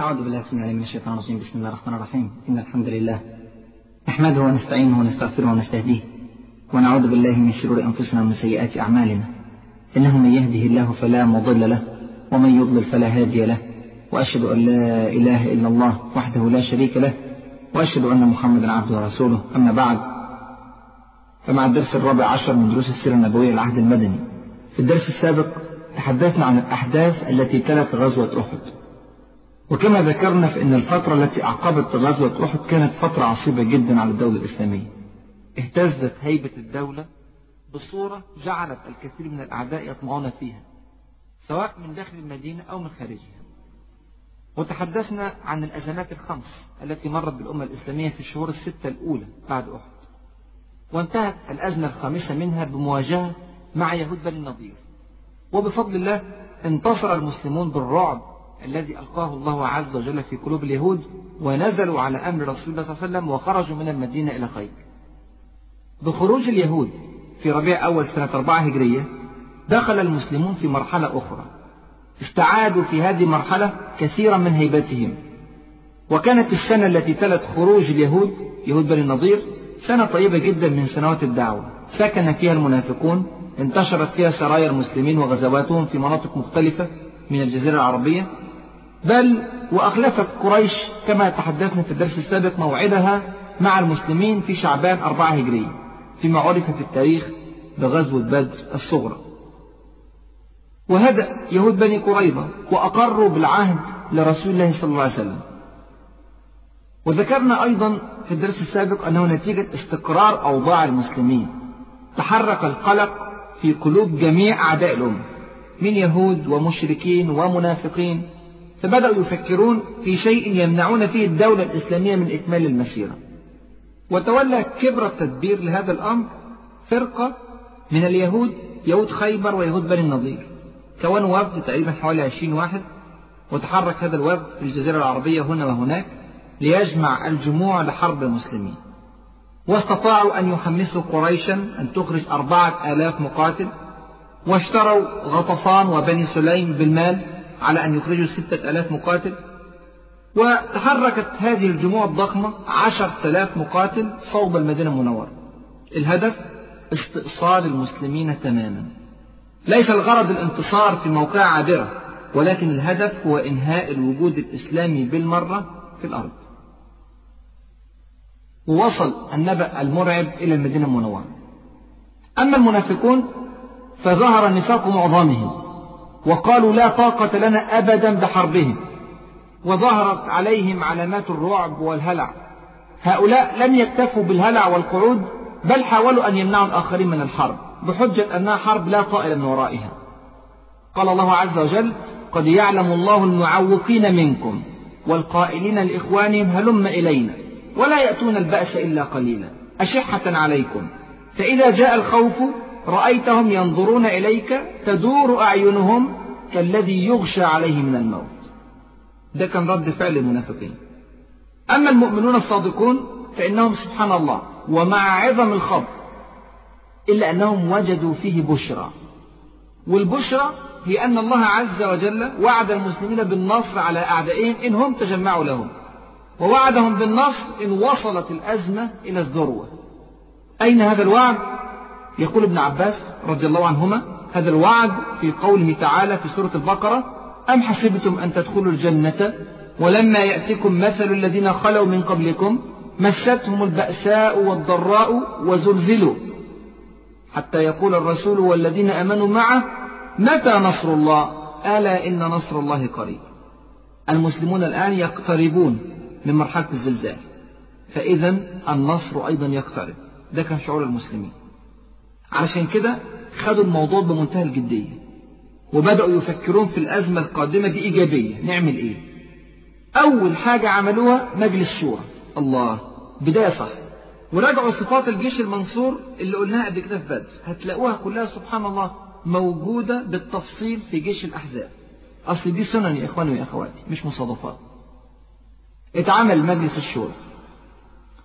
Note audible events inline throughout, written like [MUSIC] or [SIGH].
أعوذ بالله من الشيطان الرجيم. بسم الله الرحمن الرحيم. إن الحمد لله نحمده ونستعينه ونستغفره ونستهديه ونعوذ بالله من شرور أنفسنا ومن سيئات أعمالنا. إنه من يهده الله فلا مضل له ومن يضلل فلا هادي له. وأشهد أن لا إله إلا الله وحده لا شريك له وأشهد أن محمدا عبده ورسوله. أما بعد فمع الدرس الرابع عشر من دروس السيرة النبوية العهد المدني في الدرس السابق تحدثنا عن الأحداث التي تلت غزوة أحد. وكما ذكرنا فإن الفترة التي أعقبت غزوة أحد كانت فترة عصيبة جدا على الدولة الإسلامية. اهتزت هيبة الدولة بصورة جعلت الكثير من الأعداء يطمعون فيها سواء من داخل المدينة أو من خارجها. وتحدثنا عن الأزمات الخمس التي مرت بالأمة الإسلامية في الشهور الستة الأولى بعد أحد. وانتهت الأزمة الخامسة منها بمواجهة مع يهود بني النضير. وبفضل الله انتصر المسلمون بالرعب الذي ألقاه الله عز وجل في قلوب اليهود ونزلوا على أمر رسول الله صلى الله عليه وسلم وخرجوا من المدينة إلى خيبر بخروج اليهود في ربيع أول سنة أربعة هجرية دخل المسلمون في مرحلة أخرى. استعادوا في هذه المرحلة كثيرا من هيبتهم. وكانت السنة التي تلت خروج اليهود يهود بني النضير سنة طيبة جدا من سنوات الدعوة. سكن فيها المنافقون انتشرت فيها سرايا المسلمين وغزواتهم في مناطق مختلفة من الجزيرة العربية بل وأخلفت قريش كما تحدثنا في الدرس السابق موعدها مع المسلمين في شعبان أربعة هجرية فيما عرف في التاريخ بغزوة بدر الصغرى. وهدأ يهود بني قريظة وأقروا بالعهد لرسول الله صلى الله عليه وسلم. وذكرنا أيضا في الدرس السابق أنه نتيجة استقرار أوضاع المسلمين. تحرك القلق في قلوب جميع أعداء الأمة من يهود ومشركين ومنافقين فبدأوا يفكرون في شيء يمنعون فيه الدولة الإسلامية من إكمال المسيرة. وتولى كبر التدبير لهذا الأمر فرقة من اليهود يهود خيبر ويهود بني النضير. كونوا وفد تقريبا حوالي 20 واحد وتحرك هذا الوفد في الجزيرة العربية هنا وهناك ليجمع الجموع لحرب المسلمين. واستطاعوا أن يحمسوا قريشا أن تخرج أربعة آلاف مقاتل واشتروا غطفان وبني سليم بالمال على أن يخرجوا ستة آلاف مقاتل وتحركت هذه الجموع الضخمة عشر آلاف مقاتل صوب المدينة المنورة. الهدف استئصال المسلمين تماما. ليس الغرض الانتصار في موقع عابرة ولكن الهدف هو إنهاء الوجود الإسلامي بالمرة في الأرض. ووصل النبأ المرعب إلى المدينة المنورة. أما المنافقون فظهر نفاق معظمهم. وقالوا لا طاقة لنا أبدا بحربهم. وظهرت عليهم علامات الرعب والهلع. هؤلاء لم يكتفوا بالهلع والقعود بل حاولوا أن يمنعوا الآخرين من الحرب بحجة أنها حرب لا طائل من ورائها. قال الله عز وجل قد يعلم الله المعوقين منكم والقائلين لإخوانهم هلم إلينا ولا يأتون البأس إلا قليلا. أشحة عليكم. فإذا جاء الخوف رأيتهم ينظرون إليك تدور أعينهم كالذي يغشى عليه من الموت. ده كان رد فعل المنافقين. أما المؤمنون الصادقون فإنهم سبحان الله ومع عظم الخطر إلا أنهم وجدوا فيه بشرى. والبشرى هي أن الله عز وجل وعد المسلمين بالنصر على أعدائهم إن هم تجمعوا لهم. ووعدهم بالنصر إن وصلت الأزمة إلى الذروة. أين هذا الوعد؟ يقول ابن عباس رضي الله عنهما هذا الوعد في قوله تعالى في سورة البقرة أم حسبتم أن تدخلوا الجنة ولما يأتكم مثل الذين خلوا من قبلكم مستهم البأساء والضراء وزلزلوا. حتى يقول الرسول والذين أمنوا معه متى نصر الله؟ ألا إن نصر الله قريب. المسلمون الآن يقتربون من مرحلة الزلزال فإذا النصر أيضا يقترب. ده كان شعور المسلمين. علشان كده خدوا الموضوع بمنتهى الجدية. وبدأوا يفكرون في الأزمة القادمة بإيجابية. نعمل إيه؟ أول حاجة عملوها مجلس شورى الله بداية صح. وراجعوا صفات الجيش المنصور اللي قلناها قبل كده في بدر. هتلاقوها كلها سبحان الله موجودة بالتفصيل في جيش الأحزاب. أصل دي سنن يا إخواني ويا أخواتي مش مصادفات. اتعمل مجلس الشورى.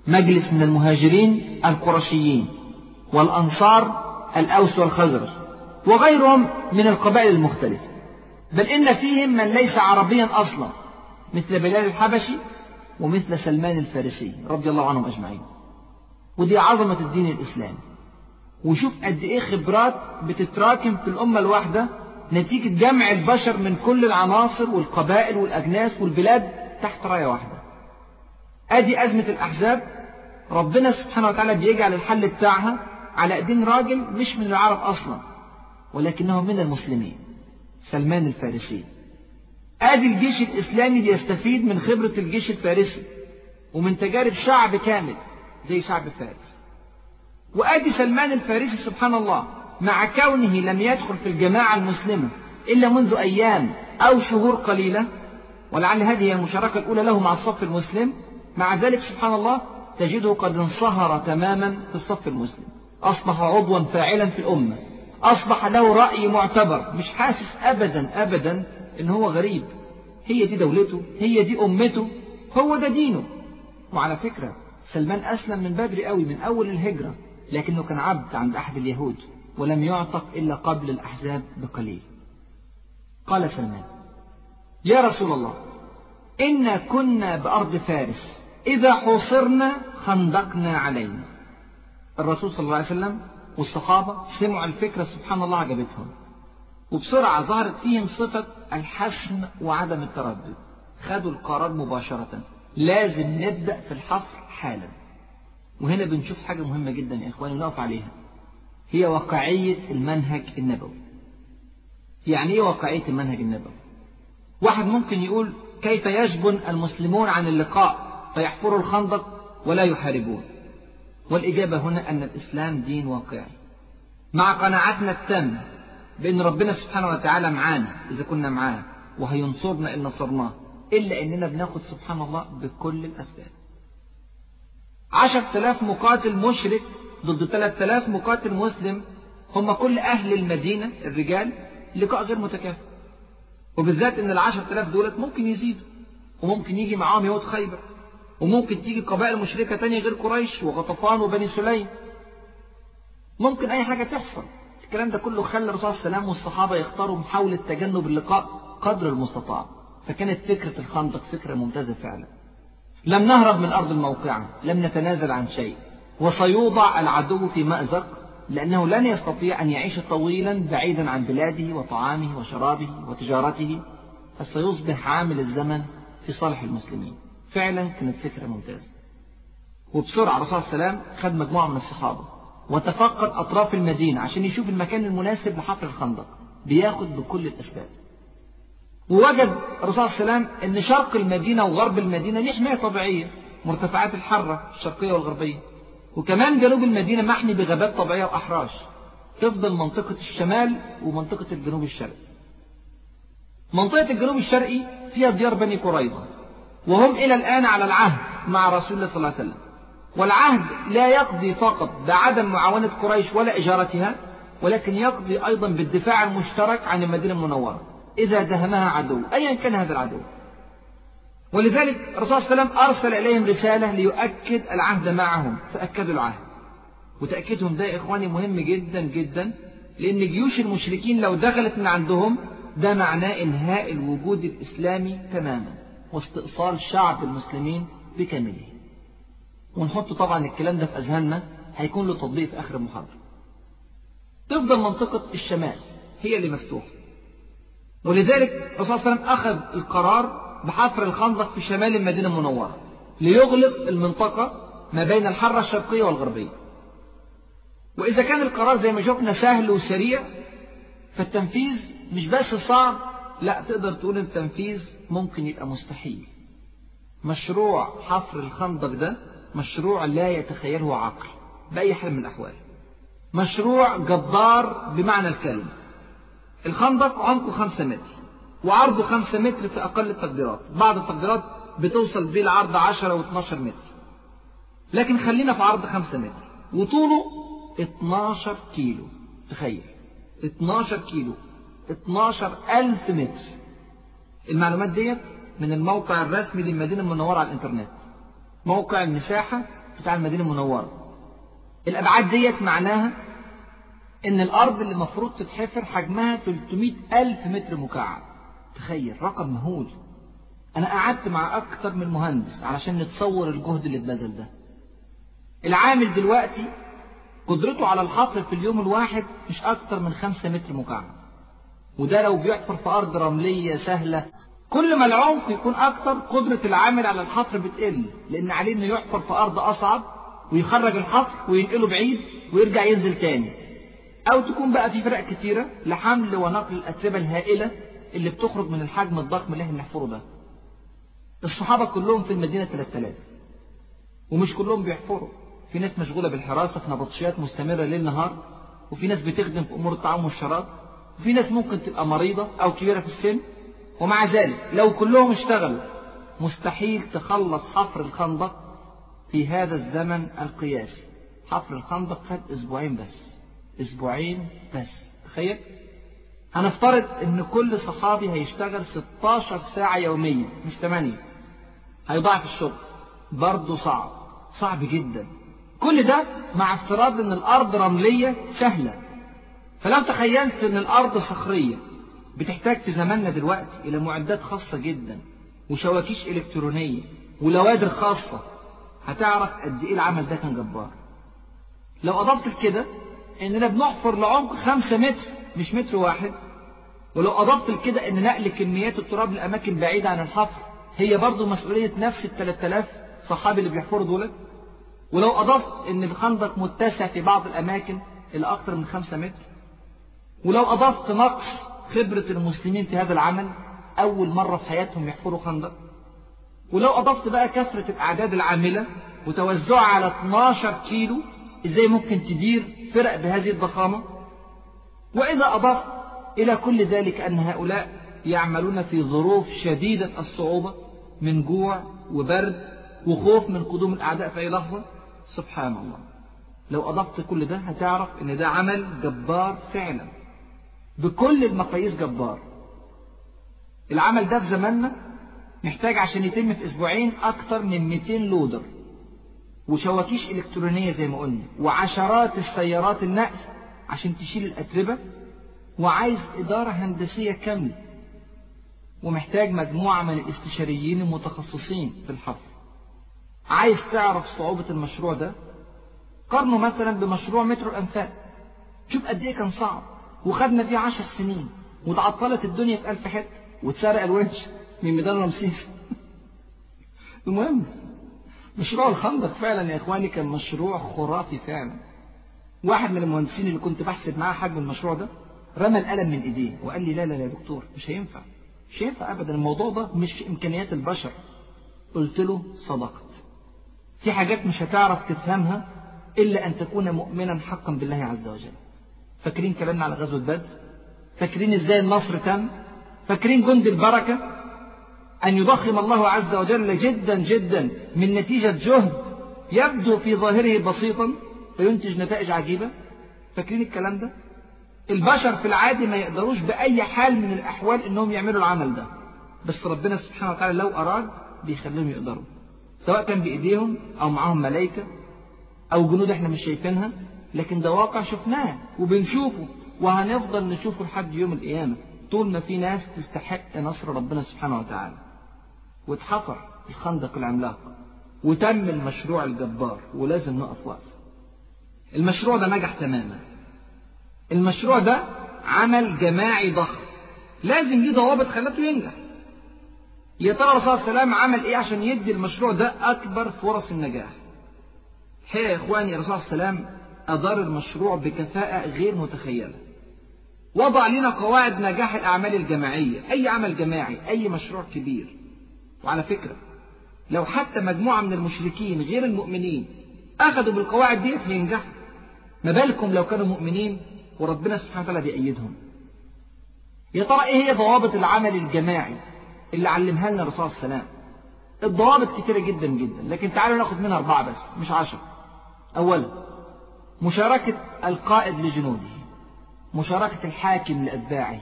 مجلس من المهاجرين القرشيين. والأنصار الأوس والخزرج وغيرهم من القبائل المختلفة بل إن فيهم من ليس عربيا أصلا مثل بلال الحبشي ومثل سلمان الفارسي رضي الله عنهم أجمعين. ودي عظمة الدين الإسلامي. وشوف قد إيه خبرات بتتراكم في الأمة الواحدة نتيجة جمع البشر من كل العناصر والقبائل والأجناس والبلاد تحت راية واحدة. أدي أزمة الأحزاب ربنا سبحانه وتعالى بيجعل الحل بتاعها على ايدين راجل مش من العرب أصلا ولكنه من المسلمين سلمان الفارسي. آدي الجيش الإسلامي بيستفيد من خبرة الجيش الفارسي ومن تجارب شعب كامل زي شعب فارس. وآدي سلمان الفارسي سبحان الله مع كونه لم يدخل في الجماعة المسلمة إلا منذ أيام أو شهور قليلة ولعل هذه المشاركة الأولى له مع الصف المسلم مع ذلك سبحان الله تجده قد انصهر تماما في الصف المسلم. أصبح عضوا فاعلا في الأمة. أصبح له رأي معتبر. مش حاسس أبدا أبدا إن هو غريب. هي دي دولته هي دي أمته هو ده دينه. وعلى فكرة سلمان أسلم من بدري قوي من أول الهجرة لكنه كان عبد عند أحد اليهود ولم يعتق إلا قبل الأحزاب بقليل. قال سلمان يا رسول الله إنا كنا بأرض فارس إذا حوصرنا خندقنا علينا. الرسول صلى الله عليه وسلم والصحابة سمعوا الفكرة سبحان الله عجبتهم. وبسرعة ظهرت فيهم صفة الحسم وعدم التردد. خدوا القرار مباشرة. لازم نبدأ في الحفر حالا. وهنا بنشوف حاجة مهمة جدا يا إخواني ونقف عليها. هي واقعية المنهج النبوي. يعني إيه واقعية المنهج النبوي؟ واحد ممكن يقول كيف يجبن المسلمون عن اللقاء فيحفروا الخندق ولا يحاربون. والإجابة هنا أن الإسلام دين واقعي مع قناعتنا التامة بأن ربنا سبحانه وتعالى معانا إذا كنا معاه وهينصرنا إن نصرناه إلا أننا بناخد سبحان الله بكل الأسباب. عشر تلاف مقاتل مشرك ضد ثلاث تلاف مقاتل مسلم هم كل أهل المدينة الرجال لقاء غير متكافئ. وبالذات أن العشر تلاف دولت ممكن يزيدوا وممكن يجي معاهم يهود خيبر. وممكن تيجي قبائل مشركة تانية غير قريش وغطفان وبني سليم. ممكن أي حاجة تحصل. الكلام ده كله خلى الرسول صلى الله عليه وسلم والصحابة يختاروا محاولة تجنب اللقاء قدر المستطاع. فكانت فكرة الخندق فكرة ممتازة فعلا. لم نهرب من أرض الموقعة لم نتنازل عن شيء. وسيوضع العدو في مأزق لأنه لن يستطيع أن يعيش طويلا بعيدا عن بلاده وطعامه وشرابه وتجارته. فسيصبح عامل الزمن في صالح المسلمين. فعلا كانت فكرة ممتازة. وبسرعة الرسول الله وسلم خد مجموعة من الصحابة وتفقد أطراف المدينة عشان يشوف المكان المناسب لحفر الخندق بياخد بكل الأسباب. ووجد الرسول الله وسلم أن شرق المدينة وغرب المدينة ليه حماية طبيعية؟ مرتفعات الحرة الشرقية والغربية. وكمان جنوب المدينة محمي بغابات طبيعية وأحراش. تفضل منطقة الشمال ومنطقة الجنوب الشرقي. منطقة الجنوب الشرقي فيها ديار بني قريظة. وهم إلى الآن على العهد مع رسول الله صلى الله عليه وسلم. والعهد لا يقضي فقط بعدم معاونة قريش ولا إجارتها ولكن يقضي أيضا بالدفاع المشترك عن المدينة المنورة. إذا دهمها عدو أيا كان هذا العدو. ولذلك الرسول صلى الله عليه وسلم أرسل إليهم رسالة ليؤكد العهد معهم. فأكدوا العهد. وتأكيدهم ده يا إخواني مهم جدا جدا لأن جيوش المشركين لو دخلت من عندهم ده معناه إنهاء الوجود الإسلامي تماما. واستئصال شعب المسلمين بكامله. ونحط طبعا الكلام ده في أذهاننا هيكون له تطبيق في آخر المحاضرة. تفضل منطقة الشمال هي اللي مفتوحة. ولذلك الرسول صلى الله عليه وسلم أخذ القرار بحفر الخندق في شمال المدينة المنورة ليغلق المنطقة ما بين الحرة الشرقية والغربية. وإذا كان القرار زي ما شفنا سهل وسريع فالتنفيذ مش بس صعب لا تقدر تقول التنفيذ ممكن يبقى مستحيل. مشروع حفر الخندق ده مشروع لا يتخيله عقل بأي حال من الأحوال. مشروع جبار بمعنى الكلمة. الخندق عمقه خمسة متر وعرضه خمسة متر في أقل التقديرات. بعض التقديرات بتوصل بيه العرض عشرة و12 متر. لكن خلينا في عرض خمسة متر. وطوله 12 كيلو. تخيل. 12 كيلو. 12 ألف متر. المعلومات ديت من الموقع الرسمي للمدينة المنورة على الإنترنت. موقع المساحة بتاع المدينة المنورة. الأبعاد ديت معناها إن الأرض اللي المفروض تتحفر حجمها 300 ألف متر مكعب. تخيل رقم مهول. أنا قعدت مع أكتر من مهندس علشان نتصور الجهد اللي اتبذل ده. العامل دلوقتي قدرته على الحفر في اليوم الواحد مش أكتر من خمسة متر مكعب. وده لو بيحفر في أرض رملية سهلة كل ما العمق يكون أكتر قدرة العامل على الحفر بتقل لأن عليه إنه يحفر في أرض أصعب ويخرج الحفر وينقله بعيد ويرجع ينزل تاني. أو تكون بقى في فرق كتيرة لحمل ونقل الأتربة الهائلة اللي بتخرج من الحجم الضخم اللي إحنا بنحفره ده. الصحابة كلهم في المدينة 3000 ومش كلهم بيحفروا. في ناس مشغولة بالحراسة في نبطشيات مستمرة ليل نهار وفي ناس بتخدم في أمور الطعام والشراب. وفي ناس ممكن تبقى مريضة أو كبيرة في السن ومع ذلك لو كلهم اشتغلوا مستحيل تخلص حفر الخندق في هذا الزمن القياسي. حفر الخندق خد أسبوعين بس أسبوعين بس. تخيل؟ هنفترض إن كل صحابي هيشتغل 16 ساعة يوميا مش 8 هيضاعف الشغل. برضه صعب. صعب جدا. كل ده مع افتراض إن الأرض رملية سهلة. فلو تخيلت إن الأرض صخرية بتحتاج في زماننا دلوقتي إلى معدات خاصة جدا وشواكيش إلكترونية ولوادر خاصة هتعرف قد إيه العمل ده كان جبار. لو أضفت لكده إننا بنحفر لعمق خمسة متر مش متر واحد. ولو أضفت لكده أن نقل كميات التراب لأماكن بعيدة عن الحفر هي برضو مسؤولية نفس ال 3000 صحابي اللي بيحفروا دول ولو أضفت أن الخندق متسع في بعض الأماكن إلى أكثر من 5 متر ولو أضفت نقص خبرة المسلمين في هذا العمل أول مرة في حياتهم يحفروا خندق. ولو أضفت بقى كثرة الأعداد العاملة وتوزعها على 12 كيلو إزاي ممكن تدير فرق بهذه الضخامة؟ وإذا أضفت إلى كل ذلك أن هؤلاء يعملون في ظروف شديدة الصعوبة من جوع وبرد وخوف من قدوم الأعداء في أي لحظة؟ سبحان الله. لو أضفت كل ده هتعرف أن ده عمل جبار فعلا. بكل المقاييس جبار. العمل ده في زماننا محتاج عشان يتم في أسبوعين أكتر من 200 لودر وشواكيش إلكترونية زي ما قلنا وعشرات السيارات النقل عشان تشيل الأتربة وعايز إدارة هندسية كاملة ومحتاج مجموعة من الاستشاريين المتخصصين في الحفر عايز تعرف صعوبة المشروع ده؟ قارنه مثلا بمشروع مترو الأنفاق. شوف قد إيه كان صعب. وخدنا فيه عشر سنين وتعطلت الدنيا في ألف حتة واتسرق الونش من ميدان رمسيس. [LAUGHS] المهم مشروع الخندق فعلا يا إخواني كان مشروع خرافي فعلا. واحد من المهندسين اللي كنت بحسب معاه حجم المشروع ده رمى القلم من إيديه وقال لي لا لا يا دكتور مش هينفع مش هينفع ابدا الموضوع ده مش في إمكانيات البشر. قلت له صدقت. في حاجات مش هتعرف تفهمها إلا أن تكون مؤمنا حقا بالله عز وجل. فاكرين كلامنا على غزوة بدر؟ فاكرين إزاي النصر تم؟ فاكرين جند البركة؟ أن يضخم الله عز وجل جدا جدا من نتيجة جهد يبدو في ظاهره بسيطا فينتج نتائج عجيبة؟ فاكرين الكلام ده؟ البشر في العادي ما يقدروش بأي حال من الأحوال إنهم يعملوا العمل ده. بس ربنا سبحانه وتعالى لو أراد بيخليهم يقدروا سواء كان بإيديهم أو معاهم ملائكة أو جنود إحنا مش شايفينها. لكن ده واقع شفناه وبنشوفه وهنفضل نشوفه لحد يوم القيامة. طول ما في ناس تستحق نصر ربنا سبحانه وتعالى. واتحفر الخندق العملاق وتم المشروع الجبار ولازم نقف وقف المشروع ده نجح تماما. المشروع ده عمل جماعي ضخم. لازم ليه ضوابط خلته ينجح. يا ترى الرسول صلى الله عليه وسلم عمل إيه عشان يدي المشروع ده أكبر فرص النجاح؟ الحقيقة يا إخواني الرسول صلى الله عليه وسلم ادار المشروع بكفاءة غير متخيلة. وضع لنا قواعد نجاح الأعمال الجماعية أي عمل جماعي أي مشروع كبير. وعلى فكرة لو حتى مجموعة من المشركين غير المؤمنين أخذوا بالقواعد دي هينجحوا. ما بالكم لو كانوا مؤمنين وربنا سبحانه وتعالى بيأيدهم. يا ترى إيه هي ضوابط العمل الجماعي اللي علمها لنا الرسول صلى الله عليه وسلم؟ الضوابط كتيرة جدا جدا لكن تعالوا ناخد منها أربعة بس مش عشرة. أولا مشاركة القائد لجنوده مشاركة الحاكم لأتباعه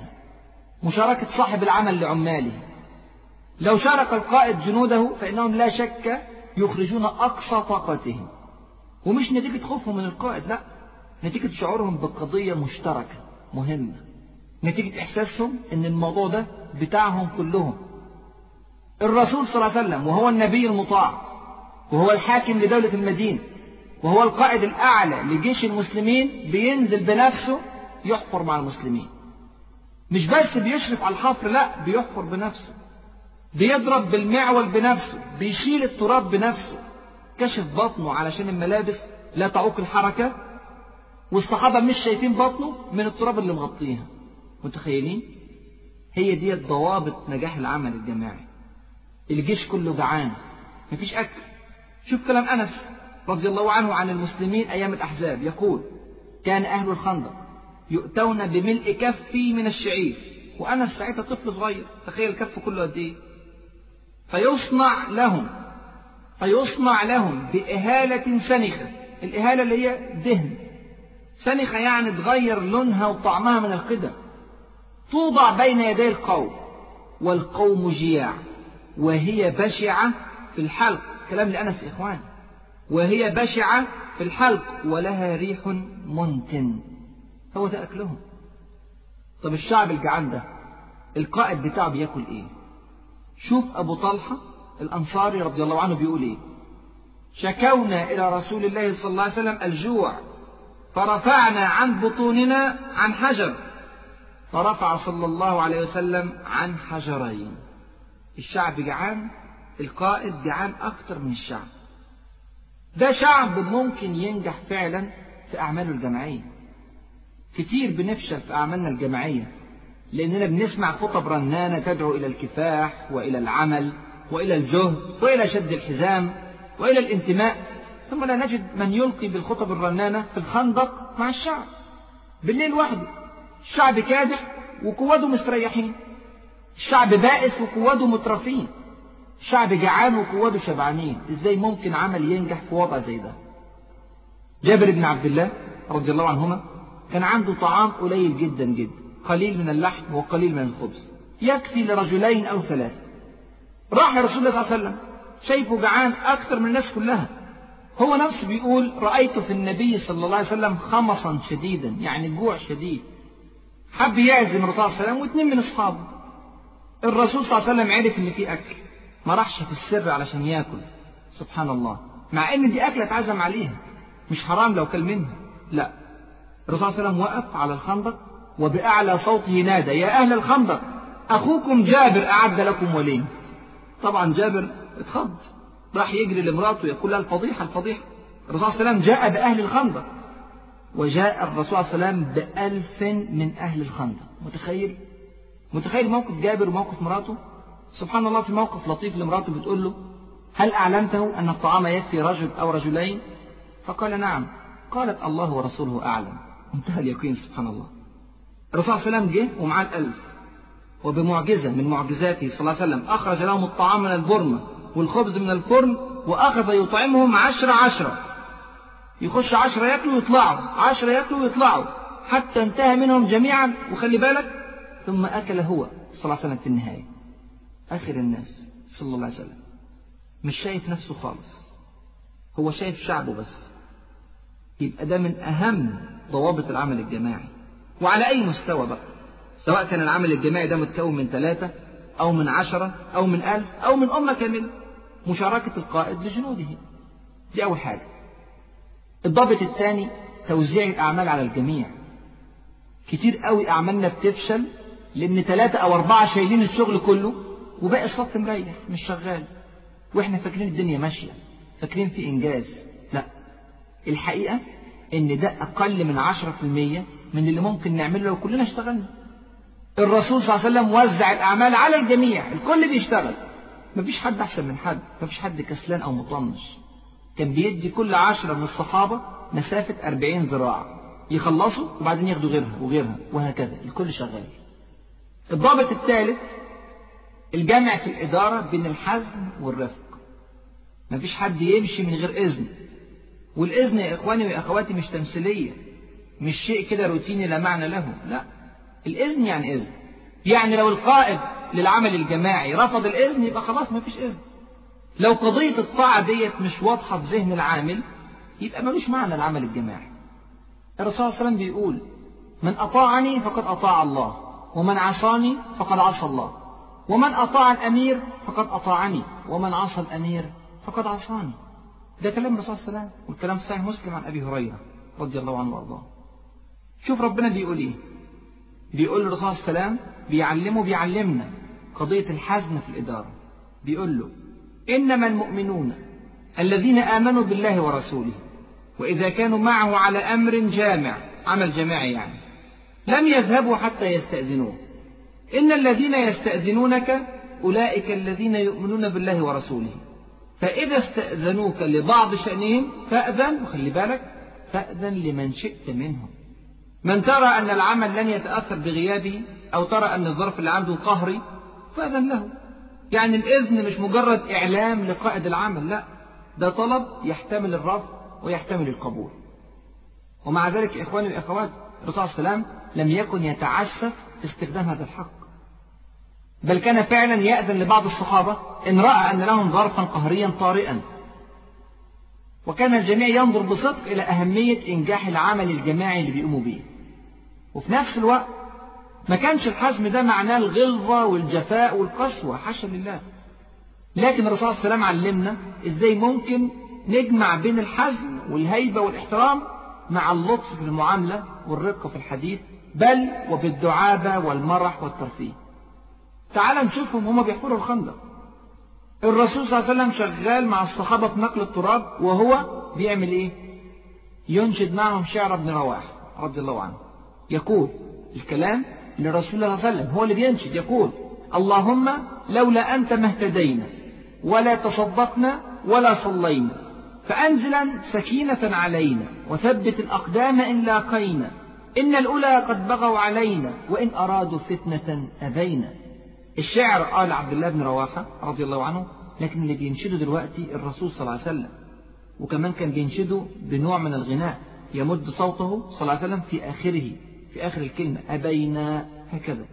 مشاركة صاحب العمل لعماله. لو شارك القائد جنوده فإنهم لا شك يخرجون أقصى طاقتهم. ومش نتيجة خوفهم من القائد لا. نتيجة شعورهم بقضية مشتركة مهمة. نتيجة إحساسهم إن الموضوع ده بتاعهم كلهم. الرسول صلى الله عليه وسلم وهو النبي المطاع وهو الحاكم لدولة المدينة وهو القائد الأعلى لجيش المسلمين بينزل بنفسه يحفر مع المسلمين. مش بس بيشرف على الحفر لا بيحفر بنفسه. بيضرب بالمعول بنفسه بيشيل التراب بنفسه. كشف بطنه علشان الملابس لا تعوق الحركة. والصحابة مش شايفين بطنه من التراب اللي مغطيها. متخيلين؟ هي دي ضوابط نجاح العمل الجماعي. الجيش كله جعان. مفيش أكل. شوف كلام أنس. رضي الله عنه عن المسلمين أيام الأحزاب يقول كان أهل الخندق يؤتون بملء كفي من الشعير وأنا ساعتها طفل صغير تخيل الكف كله قد إيه؟ فيصنع لهم فيصنع لهم بإهالة سنخة الإهالة اللي هي دهن. سنخة يعني تغير لونها وطعمها من القدم توضع بين يدي القوم والقوم جياع وهي بشعة في الحلق. كلام لأنس إخوان وهي بشعة في الحلق ولها ريح منتن. هو ده أكلهم. طب الشعب الجعان ده القائد بتاعه بياكل إيه؟ شوف أبو طلحة الأنصاري رضي الله عنه بيقول إيه؟ شكونا إلى رسول الله صلى الله عليه وسلم الجوع فرفعنا عن بطوننا عن حجر. فرفع صلى الله عليه وسلم عن حجرين. الشعب جعان القائد جعان أكتر من الشعب. ده شعب ممكن ينجح فعلا في أعماله الجماعية. كتير بنفشل في أعمالنا الجماعية لأننا بنسمع خطب رنانة تدعو إلى الكفاح وإلى العمل وإلى الجهد وإلى شد الحزام وإلى الانتماء. ثم لا نجد من يلقي بالخطب الرنانة في الخندق مع الشعب. بالليل وحده الشعب كادح وقواده مستريحين الشعب بائس وقواده مترفين. الشعب جعان وقواده شبعانين. إزاي ممكن عمل ينجح في وضع زي ده؟ جابر بن عبد الله رضي الله عنهما كان عنده طعام قليل جدا جدا. قليل من اللحم وقليل من الخبز. يكفي لرجلين أو ثلاثة. راح رسول الله صلى الله عليه وسلم. شايفه جعان أكثر من الناس كلها. هو نفسه بيقول رأيت في النبي صلى الله عليه وسلم خمصا شديدا يعني جوع شديد. حب يعزم الرسول صلى الله عليه وسلم واثنين من أصحابه. الرسول صلى الله عليه وسلم عرف إن في أكل. ما راحش في السر علشان ياكل. سبحان الله. مع إن دي أكلة اتعزم عليها. مش حرام لو كل منها. لا. الرسول صلى الله عليه وسلم وقف على الخندق وبأعلى صوته نادى يا أهل الخندق أخوكم جابر أعد لكم وليم. طبعا جابر اتخض. راح يجري لمراته يقول لها الفضيحة الفضيحة. الرسول صلى الله عليه وسلم جاء بأهل الخندق. وجاء الرسول صلى الله عليه وسلم بألف من أهل الخندق. متخيل؟ متخيل موقف جابر وموقف مراته؟ سبحان الله في موقف لطيف لمراته بتقول له هل أعلمته أن الطعام يكفي رجل أو رجلين؟ فقال نعم. قالت الله ورسوله أعلم. انتهى اليقين سبحان الله. الرسول صلى الله عليه وسلم جه ومعاه الألف وبمعجزة من معجزاته صلى الله عليه وسلم أخرج لهم الطعام من البرمة والخبز من الفرن وأخذ يطعمهم عشرة عشرة. يخش عشرة ياكلوا ويطلعوا عشرة ياكلوا ويطلعوا حتى انتهى منهم جميعا. وخلي بالك ثم أكل هو صلى الله عليه وسلم في النهاية. آخر الناس صلى الله عليه وسلم. مش شايف نفسه خالص. هو شايف شعبه بس. يبقى ده من أهم ضوابط العمل الجماعي. وعلى أي مستوى بقى؟ سواء كان العمل الجماعي ده متكون من ثلاثة أو من عشرة أو من ألف أو من أمة كاملة. مشاركة القائد لجنوده. دي أول حاجة. الضابط الثاني توزيع الأعمال على الجميع. كتير قوي أعمالنا بتفشل لأن ثلاثة أو أربعة شايلين الشغل كله. وباقي الصف مريح مش شغال. وإحنا فاكرين الدنيا ماشية. فاكرين في إنجاز. لا. الحقيقة إن ده أقل من عشرة في المية من اللي ممكن نعمله لو كلنا اشتغلنا. الرسول صلى الله عليه وسلم وزع الأعمال على الجميع. الكل بيشتغل. مفيش حد أحسن من حد. مفيش حد كسلان أو مطنش. كان بيدي كل عشرة من الصحابة مسافة أربعين ذراع. يخلصوا وبعدين ياخدوا غيرها وغيرها وهكذا. الكل شغال. الضابط الثالث الجامع في الإدارة بين الحزم والرفق. مفيش حد يمشي من غير إذن. والإذن يا إخواني وأخواتي مش تمثيلية. مش شيء كده روتيني لا معنى له. لا. الإذن يعني إذن. يعني لو القائد للعمل الجماعي رفض الإذن يبقى خلاص ما فيش إذن. لو قضية الطاعة ديت مش واضحة في ذهن العامل يبقى ملوش معنى العمل الجماعي. الرسول صلى الله عليه وسلم بيقول من أطاعني فقد أطاع الله ومن عصاني فقد عصى الله. ومن أطاع الأمير فقد أطاعني ومن عصى الأمير فقد عصاني. ده كلام الرسول صلى الله عليه وسلم والكلام صحيح مسلم عن أبي هريرة رضي الله عنه وأرضاه. شوف ربنا بيقول إيه؟ بيقول الرسول صلى الله عليه وسلم بيعلمه بيعلمنا قضية الحزم في الإدارة. بيقول له إنما المؤمنون الذين آمنوا بالله ورسوله وإذا كانوا معه على أمر جامع عمل جماعي يعني لم يذهبوا حتى يستأذنوه. إن الذين يستأذنونك أولئك الذين يؤمنون بالله ورسوله. فإذا استأذنوك لبعض شأنهم فأذن وخلي بالك فأذن لمن شئت منهم. من ترى أن العمل لن يتأثر بغيابه أو ترى أن الظرف اللي عنده قهري فأذن له. يعني الإذن مش مجرد إعلام لقائد العمل لا. ده طلب يحتمل الرفض ويحتمل القبول. ومع ذلك إخواني الأخوات الرسول صلى الله عليه وسلم لم يكن يتعسف استخدام هذا الحق. بل كان فعلا يأذن لبعض الصحابة إن رأى أن لهم ظرفا قهريا طارئا. وكان الجميع ينظر بصدق إلى أهمية إنجاح العمل الجماعي اللي بيقوموا به وفي نفس الوقت ما كانش الحزم ده معناه الغلظة والجفاء والقسوة حاشا لله. لكن الرسول صلى الله عليه وسلم علمنا إزاي ممكن نجمع بين الحزم والهيبة والاحترام مع اللطف في المعاملة والرقة في الحديث بل وبالدعابة والمرح والترفيه. تعال نشوفهم هما بيحفروا الخندق. الرسول صلى الله عليه وسلم شغال مع الصحابة في نقل التراب وهو بيعمل إيه؟ ينشد معهم شعر ابن رواح رضي الله عنه. يقول الكلام لرسول صلى الله عليه وسلم هو اللي بينشد يقول اللهم لولا أنت ما اهتدينا ولا تصدقنا ولا صلينا فأنزلا سكينة علينا وثبت الأقدام إن لاقينا إن الأولى قد بغوا علينا وإن أرادوا فتنة أبينا. الشعر قال عبد الله بن رواحة رضي الله عنه لكن اللي بينشده دلوقتي الرسول صلى الله عليه وسلم وكمان كان بينشده بنوع من الغناء يمد صوته صلى الله عليه وسلم في آخره في آخر الكلمة أبينا هكذا.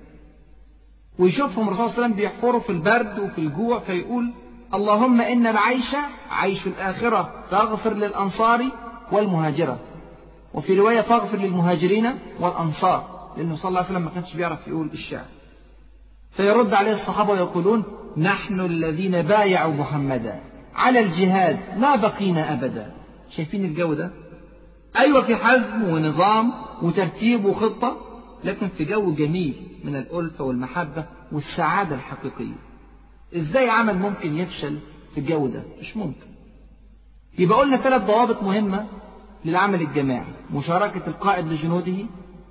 ويشوفهم الرسول صلى الله عليه وسلم بيحفروا في البرد وفي الجوع فيقول اللهم إن العيش عيش الآخرة فاغفر للأنصار والمهاجرة. وفي رواية فاغفر للمهاجرين والأنصار لأنه صلى الله عليه وسلم ما كانش بيعرف يقول الشعر. فيرد عليه الصحابة ويقولون نحن الذين بايعوا محمدا. على الجهاد ما بقينا أبدا. شايفين الجو ده؟ أيوة في حزم ونظام وترتيب وخطة لكن في جو جميل من الألفة والمحبة والسعادة الحقيقية. إزاي عمل ممكن يفشل في الجو ده؟ مش ممكن. يبقى قلنا ثلاث ضوابط مهمة للعمل الجماعي. مشاركة القائد لجنوده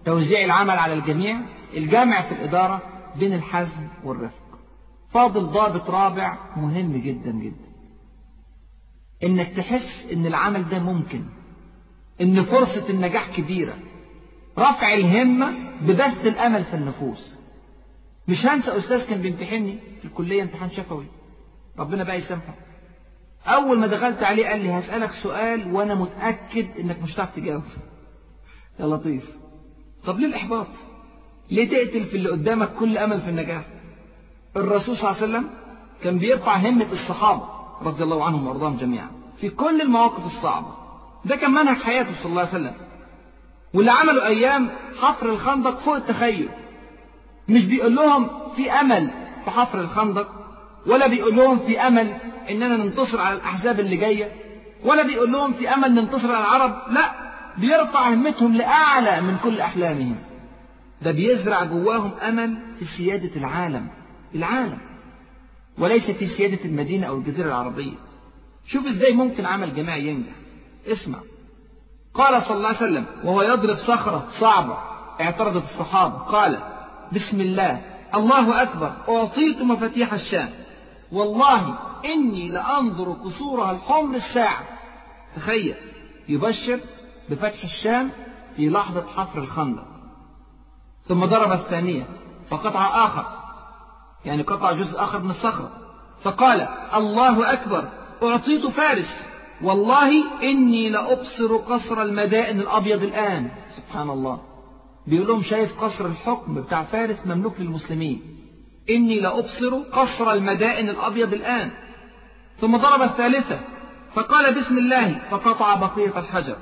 توزيع العمل على الجميع الجامع في الإدارة بين الحزم والرفق. فاضل ضابط رابع مهم جدا جدا. إنك تحس إن العمل ده ممكن إن فرصة النجاح كبيرة. رفع الهمة ببث الأمل في النفوس. مش هنسى أستاذ كان بيمتحني في الكلية امتحان شفوي. ربنا بقى يسامحه. أول ما دخلت عليه قال لي هسألك سؤال وأنا متأكد إنك مش هتعرف تجاوب. يا لطيف. طب ليه الإحباط؟ ليه تقتل في اللي قدامك كل أمل في النجاح؟ الرسول صلى الله عليه وسلم كان بيرفع همة الصحابة رضي الله عنهم وأرضاهم جميعا في كل المواقف الصعبة. ده كان منهج حياته صلى الله عليه وسلم. واللي عملوا أيام حفر الخندق فوق التخيل. مش بيقول لهم في أمل في حفر الخندق ولا بيقول لهم في أمل إننا ننتصر على الأحزاب اللي جاية ولا بيقول لهم في أمل ننتصر على العرب. لا بيرفع همتهم لأعلى من كل أحلامهم. ده بيزرع جواهم أمل في سيادة العالم العالم وليس في سيادة المدينة أو الجزيرة العربية. شوف إزاي ممكن عمل جماعي ينجح. اسمع. قال صلى الله عليه وسلم وهو يضرب صخرة صعبة اعترضت الصحابة. قال بسم الله الله أكبر أعطيت مفاتيح الشام. والله إني لأنظر قصورها الحمر الساعة. تخيل يبشر بفتح الشام في لحظة حفر الخندق. ثم ضرب الثانية فقطع آخر. يعني قطع جزء آخر من الصخرة. فقال الله أكبر أعطيت فارس. والله إني لأبصر قصر المدائن الأبيض الآن. سبحان الله. بيقول لهم شايف قصر الحكم بتاع فارس مملوك للمسلمين. إني لأبصر قصر المدائن الأبيض الآن. ثم ضرب الثالثة فقال بسم الله. فقطع بقية الحجر.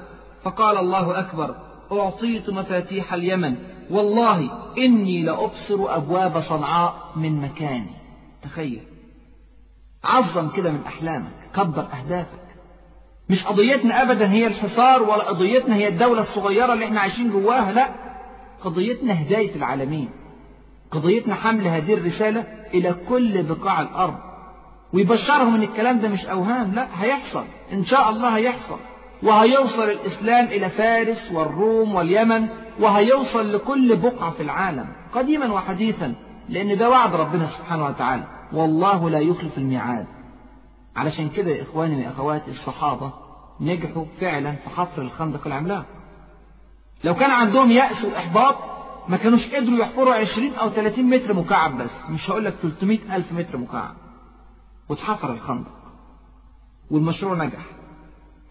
فقال الله أكبر أعطيت مفاتيح اليمن. والله إني لأبصر أبواب صنعاء من مكاني. تخيل. عظم كده من أحلامك كبر أهدافك. مش قضيتنا أبدا هي الحصار ولا قضيتنا هي الدولة الصغيرة اللي إحنا عايشين جواها لا. قضيتنا هداية العالمين. قضيتنا حمل هذه الرسالة إلى كل بقاع الأرض. ويبشرهم إن الكلام ده مش أوهام لا. هيحصل. إن شاء الله هيحصل. وهيوصل الإسلام إلى فارس والروم واليمن وهيوصل لكل بقعة في العالم قديما وحديثا لأن ده وعد ربنا سبحانه وتعالى. والله لا يخلف الميعاد. علشان كده يا إخواني وأخواتي الصحابة نجحوا فعلا في حفر الخندق العملاق. لو كان عندهم يأس وإحباط ما كانوش قدروا يحفروا 20 أو 30 متر مكعب بس. مش هقول لك 300 ألف متر مكعب. واتحفر الخندق. والمشروع نجح.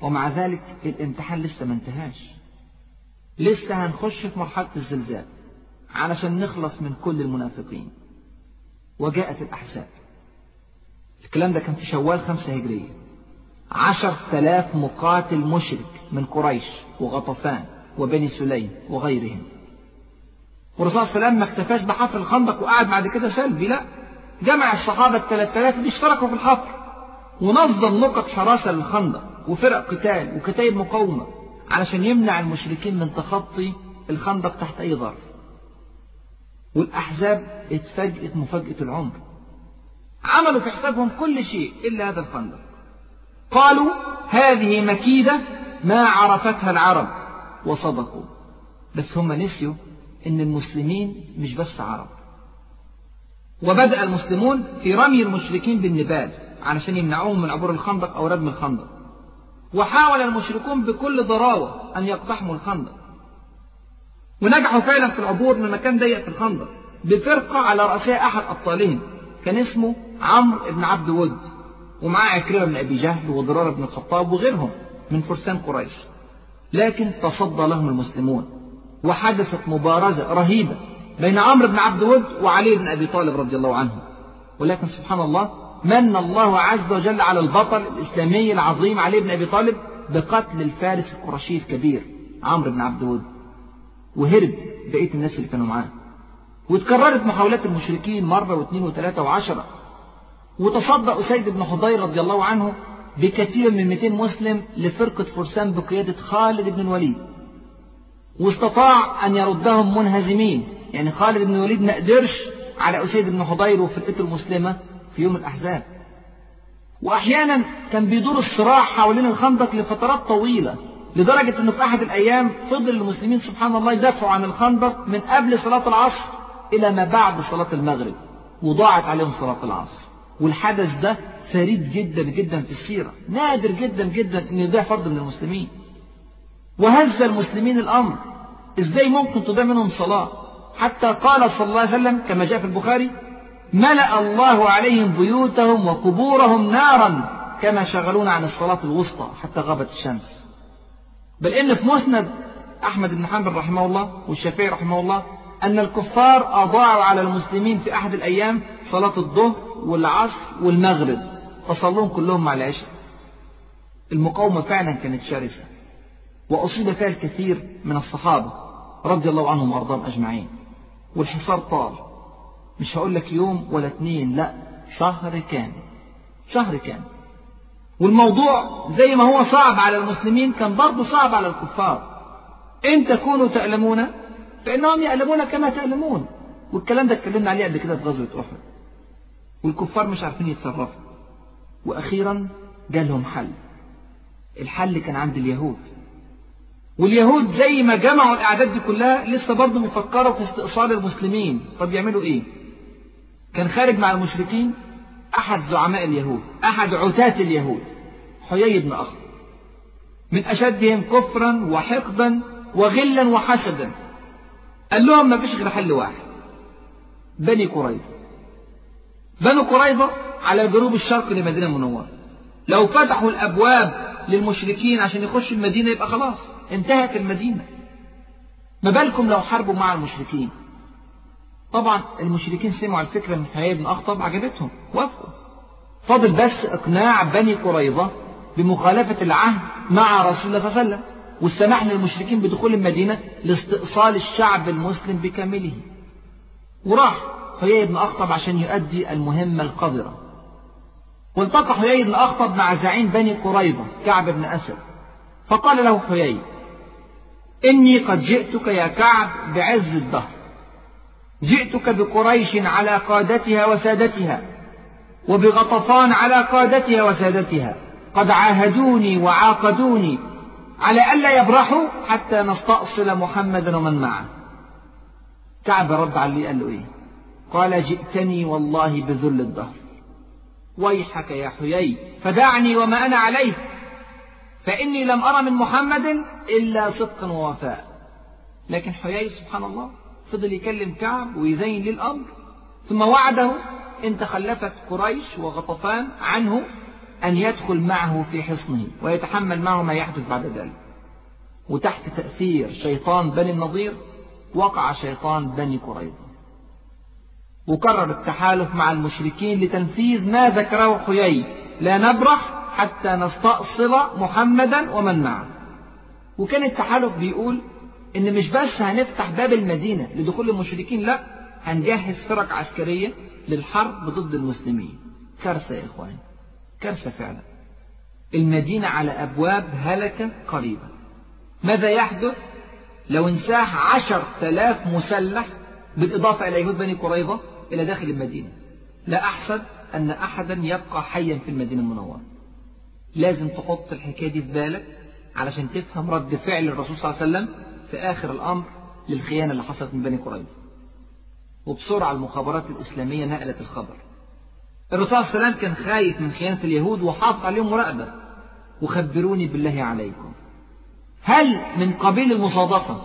ومع ذلك الامتحان لسه ما انتهاش. لسه هنخش في مرحلة الزلزال؟ علشان نخلص من كل المنافقين. وجاءت الأحزاب. الكلام ده كان في شوال خمسة هجرية. عشر تلاف مقاتل مشرك من قريش وغطفان وبني سليم وغيرهم. والرسول صلى الله عليه وسلم ما اكتفاش بحفر الخندق وقعد بعد كده سلبي لا. جمع الصحابة الثلاث آلاف اللي اشتركوا في الحفر. ونظم نقط حراسة للخندق وفرق قتال وكتائب مقاومة. علشان يمنع المشركين من تخطي الخندق تحت أي ظرف. والأحزاب اتفاجئت مفاجأة العمر. عملوا في حسابهم كل شيء إلا هذا الخندق. قالوا هذه مكيدة ما عرفتها العرب وصدقوا. بس هم نسيوا إن المسلمين مش بس عرب. وبدأ المسلمون في رمي المشركين بالنبال علشان يمنعوهم من عبور الخندق أو ردم الخندق. وحاول المشركون بكل ضراوة أن يقتحموا الخندق. ونجحوا فعلا في العبور من مكان ضيق في الخندق بفرقة على رأسها أحد أبطالهم كان اسمه عمرو بن عبد ود ومعاه عكرمة بن أبي جهل وضرار بن الخطاب وغيرهم من فرسان قريش. لكن تصدى لهم المسلمون وحدثت مبارزة رهيبة بين عمرو بن عبد ود وعلي بن أبي طالب رضي الله عنه. ولكن سبحان الله من الله عز وجل على البطل الإسلامي العظيم علي بن أبي طالب بقتل الفارس القرشي الكبير عمرو بن عبد ود وهرب بقية الناس اللي كانوا معاه. وتكررت محاولات المشركين مرة واثنين وثلاثة وعشرة. وتصدى أسيد بن حضير رضي الله عنه بكثير من 200 مسلم لفرقة فرسان بقيادة خالد بن الوليد. واستطاع أن يردهم منهزمين. يعني خالد بن الوليد ما قدرش على أسيد بن حضير وفرقته المسلمة. في يوم الأحزاب. وأحيانا كان بيدور الصراع حوالين الخندق لفترات طويلة لدرجة أنه في أحد الأيام فضل المسلمين سبحان الله يدافعوا عن الخندق من قبل صلاة العصر إلى ما بعد صلاة المغرب وضاعت عليهم صلاة العصر. والحدث ده فريد جدا جدا في السيرة نادر جدا جدا أن يضيع فرد من المسلمين. وهز المسلمين الأمر إزاي ممكن تضيع منهم صلاة؟ حتى قال صلى الله عليه وسلم كما جاء في البخاري ملأ الله عليهم بيوتهم وقبورهم نارا كما شغلونا عن الصلاة الوسطى حتى غابت الشمس. بل إن في مسند أحمد بن حنبل رحمه الله والشافعي رحمه الله أن الكفار أضاعوا على المسلمين في أحد الأيام صلاة الظهر والعصر والمغرب فصلوهم كلهم مع العشاء. المقاومة فعلا كانت شرسة وأصيب فيها الكثير من الصحابة رضي الله عنهم وأرضاهم أجمعين والحصار طال. مش هقول لك يوم ولا اتنين لا شهر كامل شهر كامل. والموضوع زي ما هو صعب على المسلمين كان برضه صعب على الكفار. إن تكونوا تألمون فإنهم يألمون كما تألمون. والكلام ده اتكلمنا عليه قبل كده في غزوة أحد. والكفار مش عارفين يتصرفوا. وأخيرا جالهم حل. الحل كان عند اليهود. واليهود زي ما جمعوا الأعداد دي كلها لسه برضه بيفكروا في استئصال المسلمين. طب يعملوا إيه؟ كان خارج مع المشركين أحد زعماء اليهود أحد عتاة اليهود حيي بن أخر من أشدهم كفرا وحقدا وغلا وحسدا. قال لهم ما فيش غير حل واحد بني قريظة. بنو قريظة على جنوب الشرق لمدينة المنورة. لو فتحوا الأبواب للمشركين عشان يخشوا المدينة يبقى خلاص انتهت المدينة. ما بالكم لو حاربوا مع المشركين؟ طبعا المشركين سمعوا الفكرة من حيي بن أخطب عجبتهم وافقوا. فاضل بس إقناع بني قريظة بمخالفة العهد مع رسول الله صلى الله عليه وسلم والسماح للمشركين بدخول المدينة لاستئصال الشعب المسلم بكامله. وراح حيي بن أخطب عشان يؤدي المهمة القذرة. والتقى حيي بن أخطب مع زعيم بني قريظة كعب بن أسد. فقال له حيي إني قد جئتك يا كعب بعز الدهر. جئتك بقريش على قادتها وسادتها وبغطفان على قادتها وسادتها. قد عاهدوني وعاقدوني على ألا يبرحوا حتى نستأصل محمدا ومن معه. كعب رد عليه قال له إيه؟ قال جئتني والله بذل الدهر. ويحك يا حيي فدعني وما أنا عليه. فإني لم أرى من محمد إلا صدقا ووفاء. لكن حيي سبحان الله فضل يكلم كعب ويزين ليه الأمر ثم وعده إن تخلفت قريش وغطفان عنه أن يدخل معه في حصنه ويتحمل معه ما يحدث بعد ذلك. وتحت تأثير شيطان بني النضير وقع شيطان بني قريظة. وكرر التحالف مع المشركين لتنفيذ ما ذكره حيي لا نبرح حتى نستأصل محمدا ومن معه. وكان التحالف بيقول إن مش بس هنفتح باب المدينة لدخول المشركين لا هنجهز فرق عسكرية للحرب ضد المسلمين. كارثة يا اخوان كارثة فعلا. المدينة على أبواب هلكة قريبة. ماذا يحدث لو انساح عشر تلاف مسلح بالإضافة إلى يهود بني قريظة إلى داخل المدينة؟ لا أحسن أن أحدا يبقى حيا في المدينة المنورة. لازم تحط الحكاية دي في بالك علشان تفهم رد فعل الرسول صلى الله عليه وسلم في آخر الأمر للخيانة اللي حصلت من بني قريظة. وبسرعة المخابرات الإسلامية نقلت الخبر. الرسول صلى الله عليه وسلم كان خايف من خيانة اليهود وحاط عليهم مراقبة. وخبروني بالله عليكم. هل من قبيل المصادفة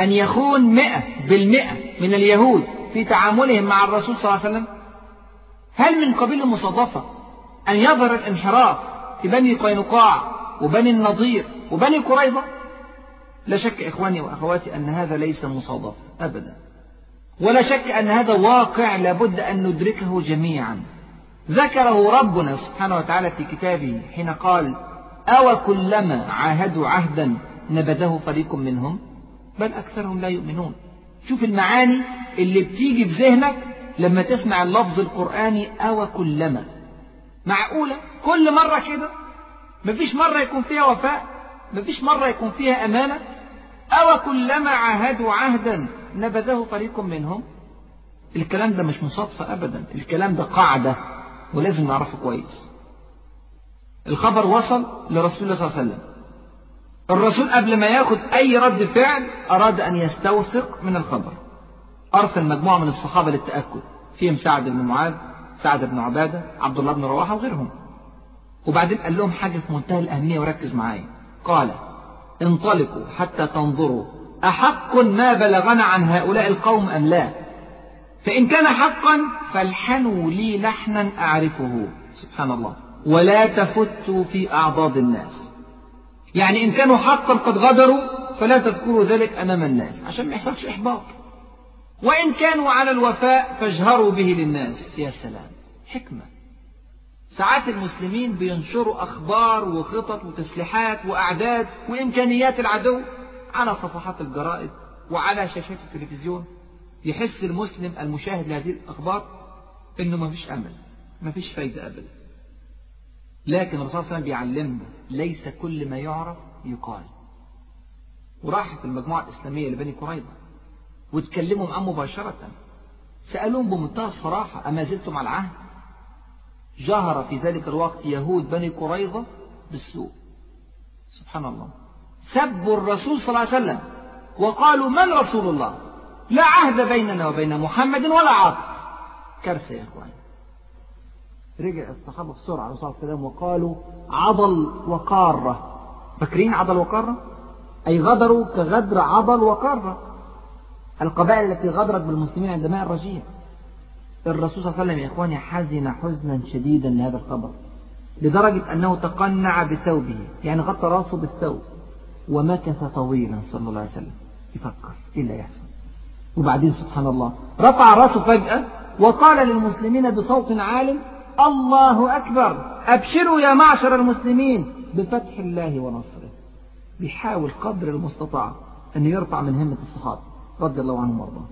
أن يخون مئة بالمئة من اليهود في تعاملهم مع الرسول صلى الله عليه وسلم؟ هل من قبيل المصادفة أن يظهر الانحراف في بني قينقاع وبني النضير وبني قريظة؟ لا شك إخواني وأخواتي أن هذا ليس مصادفة أبدا. ولا شك أن هذا واقع لابد أن ندركه جميعا. ذكره ربنا سبحانه وتعالى في كتابه حين قال أو كلما عاهدوا عهدا نبذه فريق منهم بل أكثرهم لا يؤمنون. شوف المعاني اللي بتيجي في ذهنك لما تسمع اللفظ القرآني أو كلما معقولة؟ كل مرة كده؟ مفيش مرة يكون فيها وفاء؟ مفيش مرة يكون فيها أمانة؟ أو كلما عاهدوا عهدا نبذه فريق منهم. الكلام ده مش مصادفة أبدا. الكلام ده قاعدة ولازم نعرفه كويس. الخبر وصل لرسول الله صلى الله عليه وسلم. الرسول قبل ما ياخد أي رد فعل أراد أن يستوثق من الخبر. أرسل مجموعة من الصحابة للتأكد. فيهم سعد بن معاذ سعد بن عبادة عبد الله بن رواحة وغيرهم. وبعدين قال لهم حاجة في منتهى الأهمية وركز معايا. قال انطلقوا حتى تنظروا. أحق ما بلغنا عن هؤلاء القوم أم لا؟ فإن كان حقا فالحنوا لي لحنا أعرفه. سبحان الله. ولا تفتوا في أعضاد الناس. يعني إن كانوا حقا قد غدروا فلا تذكروا ذلك أمام الناس عشان ما يحصلش إحباط. وإن كانوا على الوفاء فاجهروا به للناس. يا سلام. حكمة. ساعات المسلمين بينشروا أخبار وخطط وتسليحات وأعداد وإمكانيات العدو على صفحات الجرائد وعلى شاشات التلفزيون. يحس المسلم المشاهد لهذه الأخبار إنه ما فيش أمل ما فيش فايدة أبدا. لكن الرسول صلى الله عليه وسلم بيعلمنا ليس كل ما يعرف يقال. وراحت المجموعة الإسلامية لبني قريظة وتكلموا معاه مباشرة. سألوهم بمنتهى الصراحة أما زلتم على العهد؟ جهر في ذلك الوقت يهود بني قريظة بالسوء. سبحان الله. سبوا الرسول صلى الله عليه وسلم وقالوا من رسول الله؟ لا عهد بيننا وبين محمد ولا عاطف كارثة يا إخوان. رجع الصحابة بسرعة عليه الصلاة والسلام وقالوا عضل وقارة. فاكرين عضل وقارة؟ أي غدروا كغدر عضل وقارة. القبائل التي غدرت بالمسلمين عند ماء الرجيع. الرسول صلى الله عليه وسلم يا إخواني حزن حزنا شديدا لهذا الخبر لدرجة أنه تقنع بثوبه يعني غطى رأسه بالثوب ومكث طويلا صلى الله عليه وسلم. يفكر إيه اللي يحصل وبعدين سبحان الله رفع رأسه فجأة وقال للمسلمين بصوت عال الله أكبر أبشروا يا معشر المسلمين بفتح الله ونصره. بيحاول قدر المستطاع أن يرفع من همة الصحابة رضي الله عنهم وأرضاهم.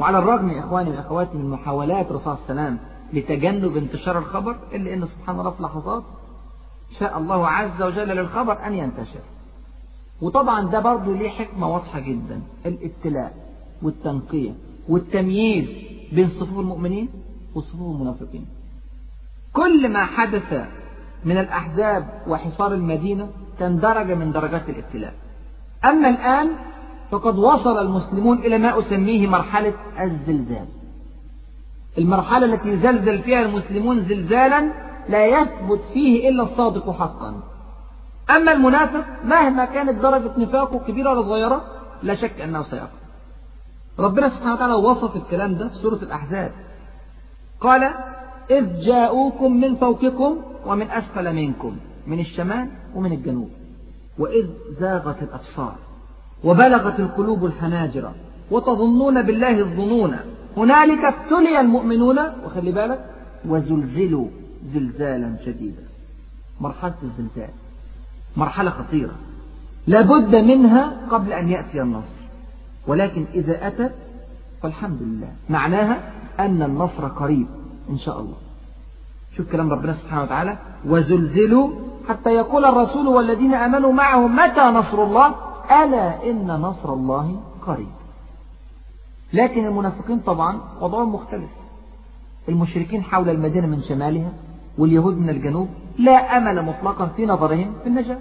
وعلى الرغم يا إخواني وأخواتي من محاولات الرسول صلى الله عليه وسلم لتجنب انتشار الخبر إلا أن سبحان الله في لحظات شاء الله عز وجل للخبر أن ينتشر. وطبعا ده برضه ليه حكمة واضحة جدا الابتلاء والتنقية والتمييز بين صفوف المؤمنين وصفوف المنافقين. كل ما حدث من الأحزاب وحصار المدينة كان درجة من درجات الابتلاء. أما الآن فقد وصل المسلمون إلى ما أسميه مرحلة الزلزال. المرحلة التي يزلزل فيها المسلمون زلزالا لا يثبت فيه إلا الصادق حقا. أما المنافق مهما كانت درجة نفاقه كبيرة ولا صغيرة لا شك أنه سيقع. ربنا سبحانه وتعالى وصف الكلام ده في سورة الأحزاب. قال إذ جاءوكم من فوقكم ومن أسفل منكم من الشمال ومن الجنوب وإذ زاغت الأبصار. وبلغت القلوب الحناجر وتظنون بالله الظنون. هنالك ابتلي المؤمنون وخلي بالك وزلزلوا زلزالا شديدا. مرحلة الزلزال مرحلة خطيرة. لابد منها قبل أن يأتي النصر. ولكن إذا أتت فالحمد لله. معناها أن النصر قريب إن شاء الله. شوف كلام ربنا سبحانه وتعالى. وزلزلوا حتى يقول الرسول والذين آمنوا معه متى نصر الله؟ ألا إن نصر الله قريب. لكن المنافقين طبعا وضعهم مختلف. المشركين حول المدينة من شمالها واليهود من الجنوب لا أمل مطلقا في نظرهم في النجاة.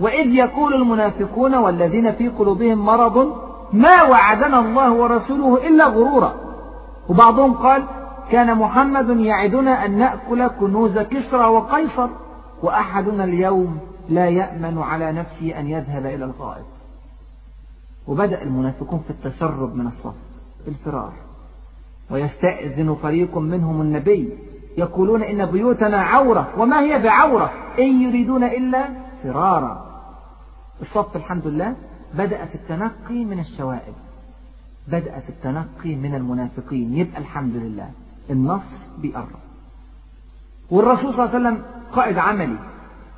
وإذ يقول المنافقون والذين في قلوبهم مرض ما وعدنا الله ورسوله إلا غرورا. وبعضهم قال كان محمد يعدنا أن نأكل كنوز كسرى وقيصر وأحدنا اليوم لا يأمن على نفسه أن يذهب إلى الغائط. وبدأ المنافقون في التسرب من الصف الفرار. ويستأذن فريق منهم النبي يقولون إن بيوتنا عورة وما هي بعورة؟ إن يريدون إلا فرارا. الصف الحمد لله بدأ في التنقي من الشوائب بدأ في التنقي من المنافقين. يبقى الحمد لله النصر بيقرب. والرسول صلى الله عليه وسلم قائد عملي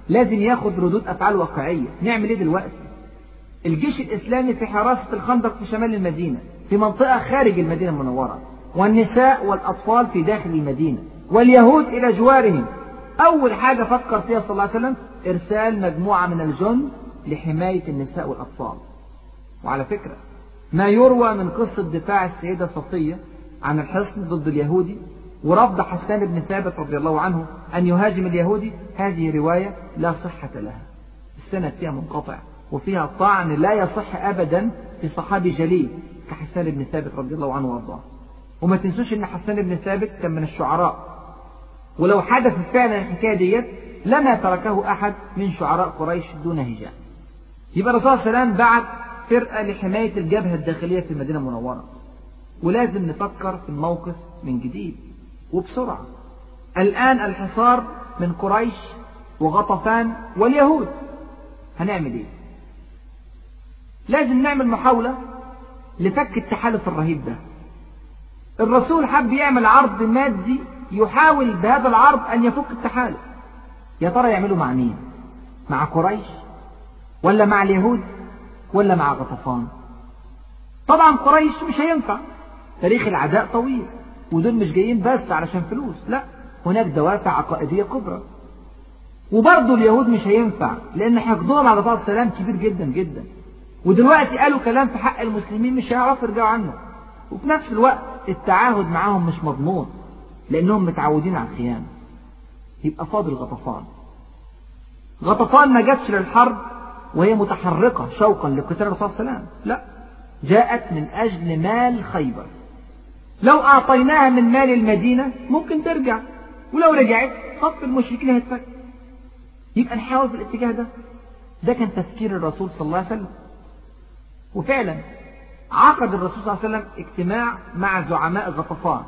لازم ياخد ردود أفعال واقعية. نعمل إيه دلوقتي؟ الجيش الإسلامي في حراسة الخندق في شمال المدينة في منطقة خارج المدينة المنورة والنساء والأطفال في داخل المدينة واليهود إلى جوارهم. أول حاجة فكر فيها صلى الله عليه وسلم إرسال مجموعة من الجند لحماية النساء والأطفال. وعلى فكرة ما يروى من قصة دفاع السيدة صفية عن الحصن ضد اليهودي ورفض حسان بن ثابت رضي الله عنه أن يهاجم اليهودي. هذه رواية لا صحة لها. السند فيها منقطع وفيها طعن لا يصح أبدا في صحابي جليل كحسان بن ثابت رضي الله عنه وأرضاه. وما تنسوش إن حسان بن ثابت كان من الشعراء. ولو حدث فعلا الحكاية ديت لما تركه أحد من شعراء قريش دون هجاء. يبقى الرسول صلى الله عليه وسلم بعت فرقة لحماية الجبهة الداخلية في المدينة المنورة. ولازم نفكر في الموقف من جديد. وبسرعة. الآن الحصار من قريش وغطفان واليهود. هنعمل إيه؟ لازم نعمل محاولة لفك التحالف الرهيب ده. الرسول حب يعمل عرض مادي يحاول بهذا العرض أن يفك التحالف. يا ترى يعمله مع مين؟ مع قريش ولا مع اليهود ولا مع غطفان؟ طبعا قريش مش هينفع. تاريخ العداء طويل. ودول مش جايين بس علشان فلوس لا هناك دوافع عقائدية كبرى. وبرضه اليهود مش هينفع لأن حقدهم على الرسول السلام كبير جدا جدا. ودلوقتي قالوا كلام في حق المسلمين مش هيعرفوا يرجعوا عنه. وفي نفس الوقت التعاهد معاهم مش مضمون لأنهم متعودين على الخيانة. يبقى فاضل غطفان. غطفان ما جاتش للحرب وهي متحركة شوقا لقتال الرسول صلى الله عليه وسلم. لا جاءت من أجل مال خيبر. لو أعطيناها من مال المدينة ممكن ترجع. ولو رجعت صف المشركين هيتفك يبقى نحاول في الاتجاه ده. ده كان تفكير الرسول صلى الله عليه وسلم. وفعلا عقد الرسول صلى الله عليه وسلم اجتماع مع زعماء غطفان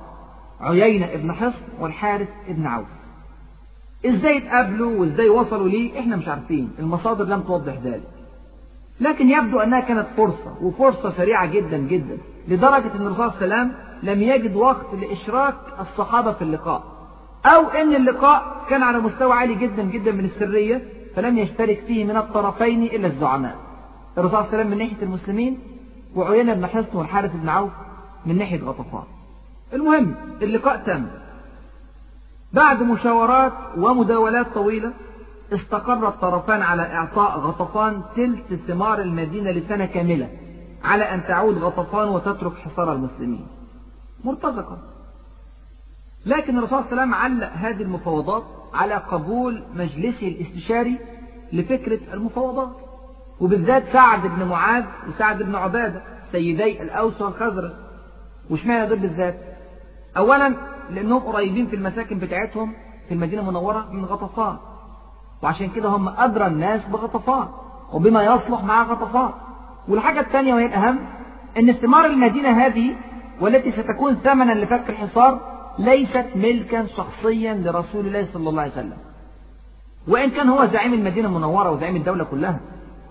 عيينة ابن حصن والحارث ابن عوف. إزاي اتقابلوا وإزاي وصلوا ليه؟ إحنا مش عارفين. المصادر لم توضح ذلك. لكن يبدو أنها كانت فرصة وفرصة سريعة جدا جدا لدرجة إن الرسول صلى الله عليه وسلم لم يجد وقت لإشراك الصحابة في اللقاء. أو إن اللقاء كان على مستوى عالي جدا جدا من السرية فلم يشترك فيه من الطرفين إلا الزعماء. الرسول صلى الله عليه وسلم من ناحية المسلمين وعيينة بن حصن والحارث بن عوف من ناحية غطفان المهم اللقاء تم. بعد مشاورات ومداولات طويلة استقر الطرفان على إعطاء غطفان تلت ثمار المدينة لسنة كاملة على أن تعود غطفان وتترك حصار المسلمين. مرتزقة. لكن الرسول صلى الله عليه وسلم علق هذه المفاوضات على قبول مجلسه الاستشاري لفكرة المفاوضات. وبالذات سعد بن معاذ وسعد بن عبادة سيدي الأوس والخزرج. واشمعنى دول بالذات؟ أولا لأنهم قريبين في المساكن بتاعتهم في المدينة المنورة من غطفان. وعشان كده هم أدرى الناس بغطفان وبما يصلح مع غطفان. والحاجة الثانية وهي الأهم أن استمار المدينة هذه والتي ستكون ثمنا لفك الحصار ليست ملكا شخصيا لرسول الله صلى الله عليه وسلم. وإن كان هو زعيم المدينة المنورة وزعيم الدولة كلها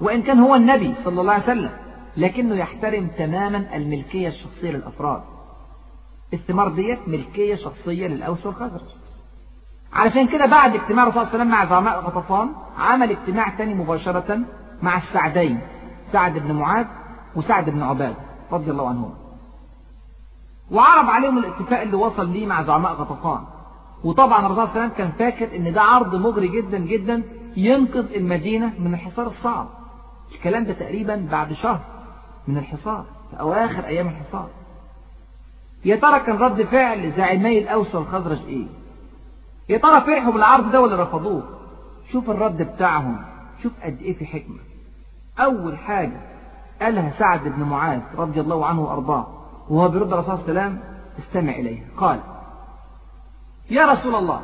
وإن كان هو النبي صلى الله عليه وسلم لكنه يحترم تماما الملكية الشخصية للأفراد. الثمار ديت ملكية شخصية للأوس والخزرج. علشان كده بعد اجتماع الرسول صلى الله عليه وسلم مع زعماء غطفان عمل اجتماع تاني مباشرة مع السعدين سعد بن معاذ وسعد بن عباد رضي الله عنهم وعرض عليهم الاتفاق اللي وصل ليه مع زعماء غطفان. وطبعا الرسول صلى الله عليه وسلم كان فاكر إن ده عرض مغري جدا جدا ينقذ المدينة من الحصار الصعب. الكلام ده تقريبا بعد شهر من الحصار في أواخر أيام الحصار. يا ترى كان رد فعل زعيمي الأوس والخزرج إيه؟ يا ترى فرحوا بالعرض ده ولا رفضوه؟ شوف الرد بتاعهم شوف قد إيه في حكمة. أول حاجة قالها سعد بن معاذ رضي الله عنه وأرضاه. وهو بيرد الرسول صلى الله عليه وسلم استمع إليه. قال يا رسول الله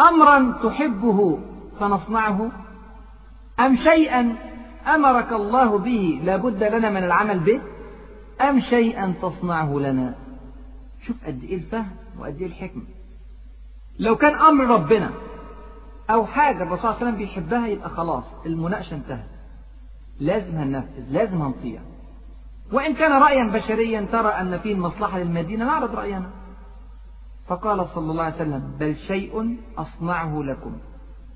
أمرا تحبه فنصنعه؟ أم شيئا أمرك الله به لابد لنا من العمل به؟ أم شيئا تصنعه لنا؟ شوف قد إيه الفهم وقد إيه الحكمة. لو كان أمر ربنا أو حاجة الرسول صلى الله عليه وسلم بيحبها يبقى خلاص المناقشة انتهت. لازم هننفذ لازم هنطيع. وإن كان رأيا بشريا ترى أن فيه المصلحة للمدينة نعرض رأينا. فقال صلى الله عليه وسلم بل شيء أصنعه لكم.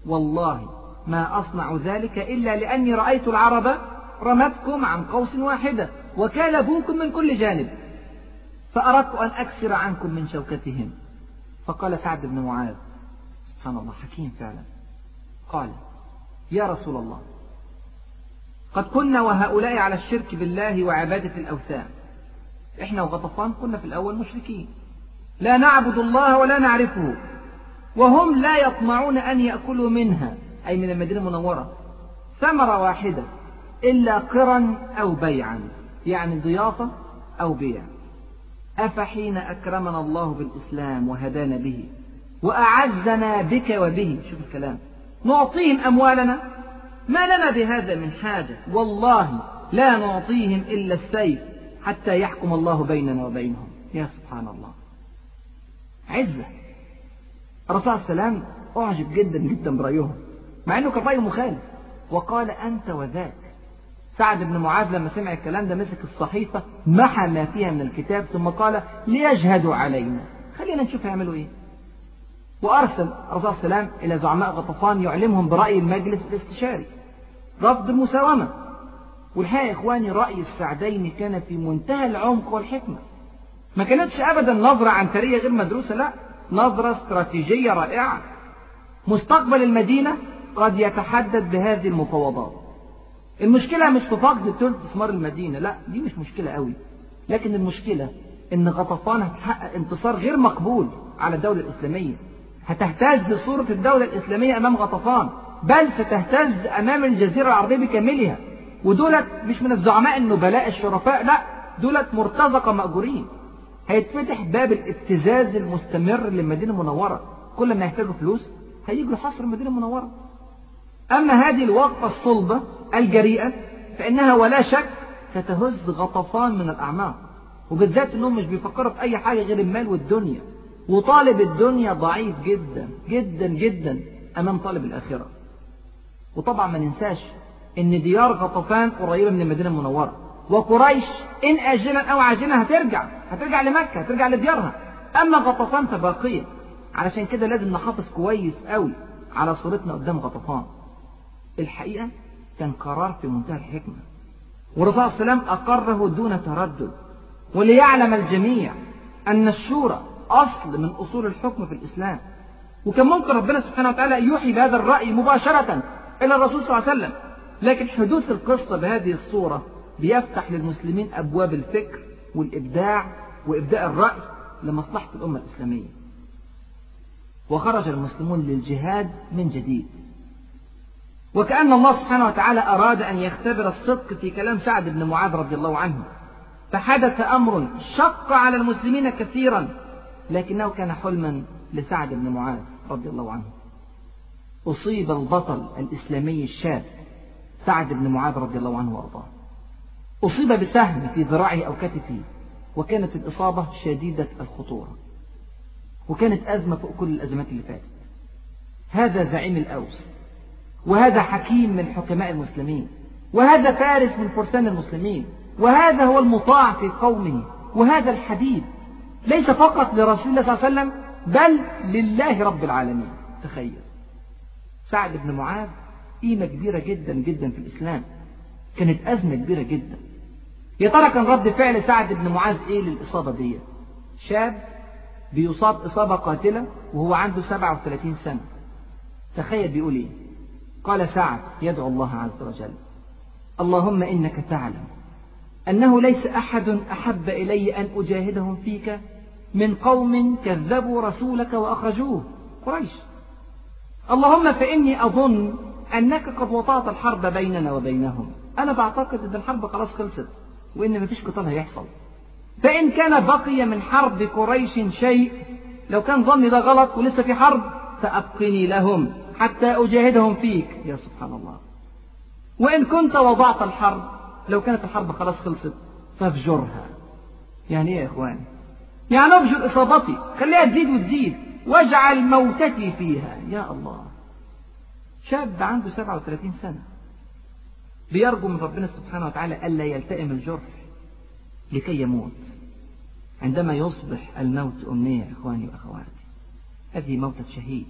والله ما أصنع ذلك إلا لأني رأيت العرب رمتكم عن قوس واحدة وكالبوكم من كل جانب فأردت أن أكسر عنكم من شوكتهم. فقال سعد بن معاذ سبحان الله حكيم فعلا. قال يا رسول الله قد كنا وهؤلاء على الشرك بالله وعبادة الأوثان. إحنا وغطفان كنا في الأول مشركين. لا نعبد الله ولا نعرفه. وهم لا يطمعون أن يأكلوا منها. أي من المدينة المنورة. ثمرة واحدة. إلا قرا أو بيعا. يعني ضيافة أو بيع. أفحين أكرمنا الله بالإسلام وهدانا به. وأعزنا بك وبه. شوف الكلام. نعطيهم أموالنا. ما لنا بهذا من حاجة؟ والله لا نعطيهم إلا السيف حتى يحكم الله بيننا وبينهم. يا سبحان الله عزة. الرسول عليه وسلم أعجب جدا جدا برأيهم مع أنه كان رأيه مخالف. وقال أنت وذاك. سعد بن معاذ لما سمع الكلام ده مسك الصحيفة محى ما فيها من الكتاب ثم قال ليجهدوا علينا. خلينا نشوف هيعملوا إيه. وأرسل الرسول صلى الله عليه وسلم إلى زعماء غطفان يعلمهم برأي المجلس الاستشاري. رفض المساومة. والحقيقة يا إخواني رأي السعدين كان في منتهى العمق والحكمة. ما كانتش أبدا نظرة عنترية غير مدروسة لا نظرة استراتيجية رائعة. مستقبل المدينة قد يتحدد بهذه المفاوضات. المشكلة مش في فقد ثلث ثمار المدينة لا دي مش مشكلة قوي. لكن المشكلة إن غطفان هتحقق انتصار غير مقبول على الدولة الإسلامية. هتهتز صورة الدولة الإسلامية أمام غطفان. بل ستهتز أمام الجزيرة العربية بكاملها. ودولت مش من الزعماء النبلاء الشرفاء لا دولت مرتزقة مأجورين. هيتفتح باب الابتزاز المستمر للمدينة المنورة. كل ما يحتاجوا فلوس هيجوا يحصروا المدينة المنورة. أما هذه الوقفة الصلبة الجريئة فإنها ولا شك ستهز غطفان من الأعماق. وبالذات أنهم مش بيفكروا في أي حاجة غير المال والدنيا. وطالب الدنيا ضعيف جدا جدا جدا أمام طالب الآخرة. وطبعا ما ننساش أن ديار غطفان قريبة من المدينة المنورة. وقريش إن آجلا أو عاجلا هترجع. هترجع لمكة هترجع لديارها. أما غطفان فباقية علشان كده لازم نحافظ كويس قوي على صورتنا قدام غطفان. الحقيقة كان قرار في منتهى الحكمة. والرسول صلى الله عليه وسلم أقره دون تردد. وليعلم الجميع أن الشورى أصل من أصول الحكم في الإسلام. وكان ممكن ربنا سبحانه وتعالى يوحي بهذا الرأي مباشرة. إلى الرسول صلى الله عليه وسلم. لكن حدوث القصة بهذه الصورة بيفتح للمسلمين أبواب الفكر والإبداع وإبداء الرأي لمصلحة الأمة الإسلامية. وخرج المسلمون للجهاد من جديد. وكأن الله سبحانه وتعالى أراد أن يختبر الصدق في كلام سعد بن معاذ رضي الله عنه. فحدث أمر شق على المسلمين كثيرا لكنه كان حلما لسعد بن معاذ رضي الله عنه. أصيب البطل الإسلامي الشاب سعد بن معاذ رضي الله عنه وأرضاه. أصيب بسهم في ذراعه أو كتفه وكانت الإصابة شديدة الخطورة وكانت أزمة فوق كل الأزمات اللي فاتت. هذا زعيم الأوس وهذا حكيم من حكماء المسلمين وهذا فارس من فرسان المسلمين وهذا هو المطاع في قومه وهذا الحبيب ليس فقط لرسول الله صلى الله عليه وسلم بل لله رب العالمين. تخيل. سعد بن معاذ قيمة كبيرة جدا جدا في الإسلام. كانت أزمة كبيرة جدا. يا ترى كان رد فعل سعد بن معاذ إيه للإصابة دي؟ شاب بيصاب إصابة قاتلة وهو عنده 37 سنة. تخيل بيقول إيه؟ قال سعد يدعو الله عز وجل. اللهم إنك تعلم أنه ليس أحد أحب إلي أن أجاهدهم فيك من قوم كذبوا رسولك وأخرجوه. قريش. اللهم فإني أظن أنك قد وطأت الحرب بيننا وبينهم. أنا بعتقد أن الحرب خلاص خلصت وإن مفيش قتال هيحصل. فإن كان بقي من حرب قريش شيء لو كان ظني ده غلط ولسه في حرب فأبقني لهم حتى أجاهدهم فيك. يا سبحان الله. وإن كنت وضعت الحرب لو كانت الحرب خلاص خلصت فافجرها. يعني إيه يا اخواني يعني أفجر إصابتي. خليها تزيد وتزيد. واجعل موتتي فيها. يا الله. شاب عنده 37 سنة. بيرجو من ربنا سبحانه وتعالى ألا يلتئم الجرح لكي يموت. عندما يصبح الموت أمنية إخواني وأخواتي. هذه موتة شهيد.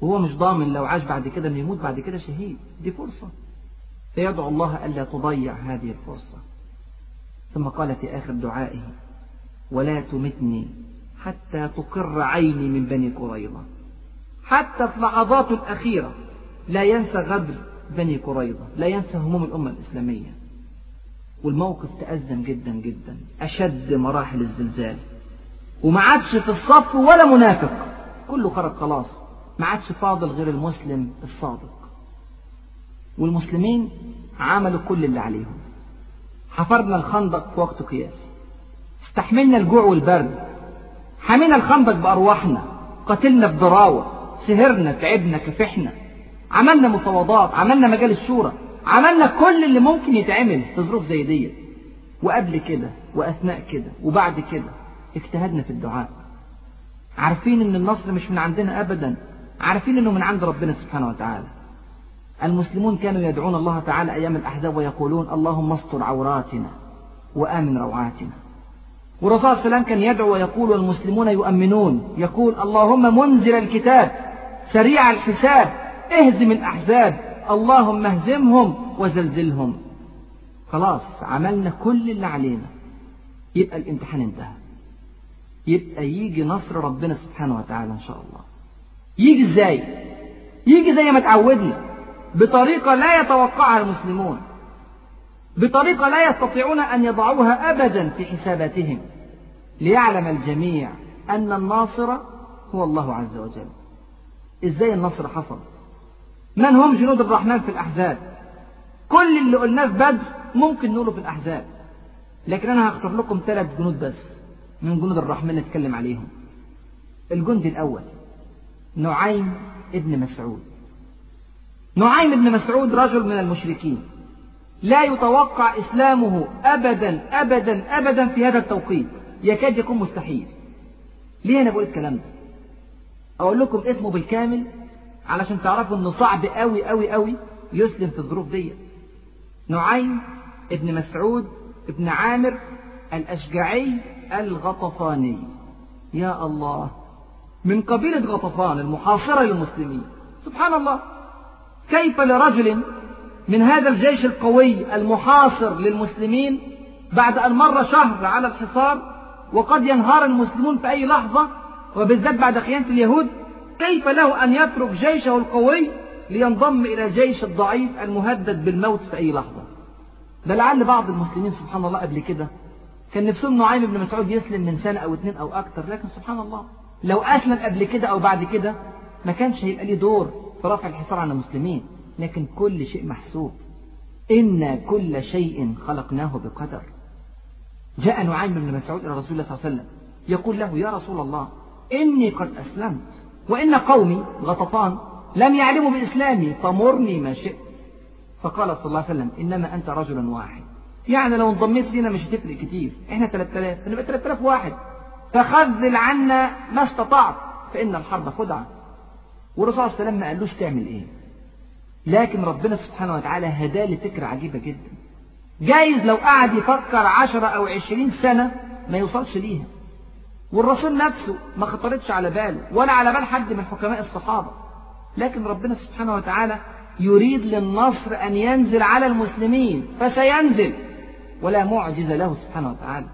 وهو مش ضامن لو عاش بعد كده إنه يموت بعد كده شهيد. دي فرصة. فيدعو الله ألا تضيع هذه الفرصة. ثم قال في آخر دعائه ولا تمتني حتى تقر عيني من بني قريظة. حتى في لحظاته الأخيرة لا ينسى غدر بني قريظة لا ينسى هموم الأمة الإسلامية. والموقف تأزم جدا جدا أشد مراحل الزلزال. وما عادش في الصف ولا منافق. كله خرج خلاص. ما عادش فاضل غير المسلم الصادق. والمسلمين عملوا كل اللي عليهم. حفرنا الخندق في وقت قياسي. استحملنا الجوع والبرد. حمينا الخندق بأرواحنا قتلنا بضراوة سهرنا تعبنا كفحنا. عملنا مفاوضات عملنا مجال الشورى عملنا كل اللي ممكن يتعمل في ظروف زي دي. وقبل كده وأثناء كده وبعد كده اجتهدنا في الدعاء. عارفين إن النصر مش من عندنا ابدا عارفين إنه من عند ربنا سبحانه وتعالى. المسلمون كانوا يدعون الله تعالى أيام الأحزاب ويقولون اللهم استر عوراتنا وآمن روعاتنا. والرسول صلى الله عليه وسلم كان يدعو ويقول والمسلمون يؤمنون. يقول اللهم منزل الكتاب سريع الحساب اهزم الأحزاب. اللهم اهزمهم وزلزلهم. خلاص عملنا كل اللي علينا. يبقى الامتحان انتهى. يبقى يجي نصر ربنا سبحانه وتعالى إن شاء الله. يجي إزاي؟ يجي زي ما تعودنا بطريقة لا يتوقعها المسلمون. بطريقة لا يستطيعون أن يضعوها أبدا في حساباتهم. ليعلم الجميع أن الناصر هو الله عز وجل. إزاي النصر حصل؟ من هم جنود الرحمن في الأحزاب؟ كل اللي قلناه في بدر ممكن نقوله في الأحزاب. لكن أنا هختار لكم ثلاث جنود بس من جنود الرحمن نتكلم عليهم. الجندي الأول نعيم ابن مسعود. نعيم ابن مسعود رجل من المشركين. لا يتوقع إسلامه أبدا أبدا أبدا في هذا التوقيت. يكاد يكون مستحيل. ليه أنا بقول الكلام ده؟ أقول لكم اسمه بالكامل علشان تعرفوا إنه صعب قوي قوي قوي يسلم في الظروف دي. نعيم ابن مسعود ابن عامر الأشجعي الغطفاني. يا الله. من قبيلة غطفان المحاصرة للمسلمين. سبحان الله. كيف لرجل من هذا الجيش القوي المحاصر للمسلمين بعد أن مر شهر على الحصار وقد ينهار المسلمون في أي لحظة وبالذات بعد خيانة اليهود كيف له أن يترك جيشه القوي لينضم إلى الجيش الضعيف المهدد بالموت في أي لحظة؟ ده لعل بعض المسلمين سبحان الله قبل كده كان نفسهم نعيم بن مسعود يسلم من سنة أو اتنين أو أكتر لكن سبحان الله لو أسلم قبل كده أو بعد كده ما كانش هيبقى ليه دور في رفع الحصار عن المسلمين. لكن كل شيء محسوب. إنا كل شيء خلقناه بقدر. جاء نعيم بن مسعود إلى رسول الله صلى الله عليه وسلم يقول له يا رسول الله إني قد أسلمت وإن قومي غطفان لم يعلموا بإسلامي فمرني ما شئت. فقال صلى الله عليه وسلم إنما أنت رجل واحد. يعني لو انضميت لينا مش هتفرق كتير. إحنا 3000 فنبقى 3000 واحد. فخذل عنا ما استطعت فإن الحرب خدعة والرسول صلى الله عليه وسلم ما قالوش تعمل إيه. لكن ربنا سبحانه وتعالى هداه لفكرة عجيبة جدا. جايز لو قعد يفكر عشرة أو عشرين سنة ما يوصلش ليها. والرسول نفسه ما خطرتش على باله ولا على بال حد من حكماء الصحابة. لكن ربنا سبحانه وتعالى يريد للنصر أن ينزل على المسلمين فسينزل. ولا معجز له سبحانه وتعالى.